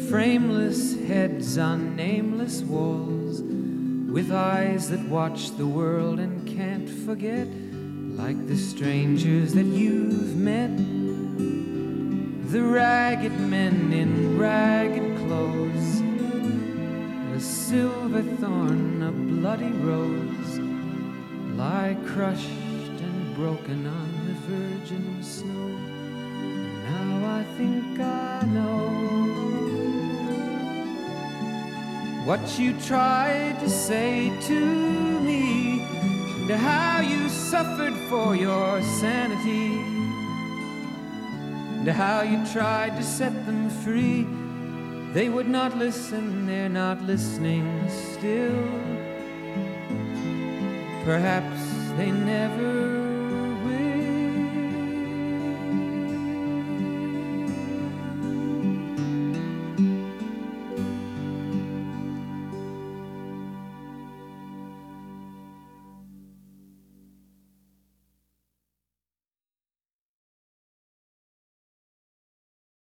frameless heads on nameless walls, with eyes that watch the world and can't forget, like the strangers that you've met. The ragged men in ragged clothes, a silver thorn, a bloody rose, lie crushed and broken the virgin snow. Now I think I know what you tried to say to me, and how you suffered for your sanity, and how you tried to set them free. They would not listen, they're not listening still. Perhaps they never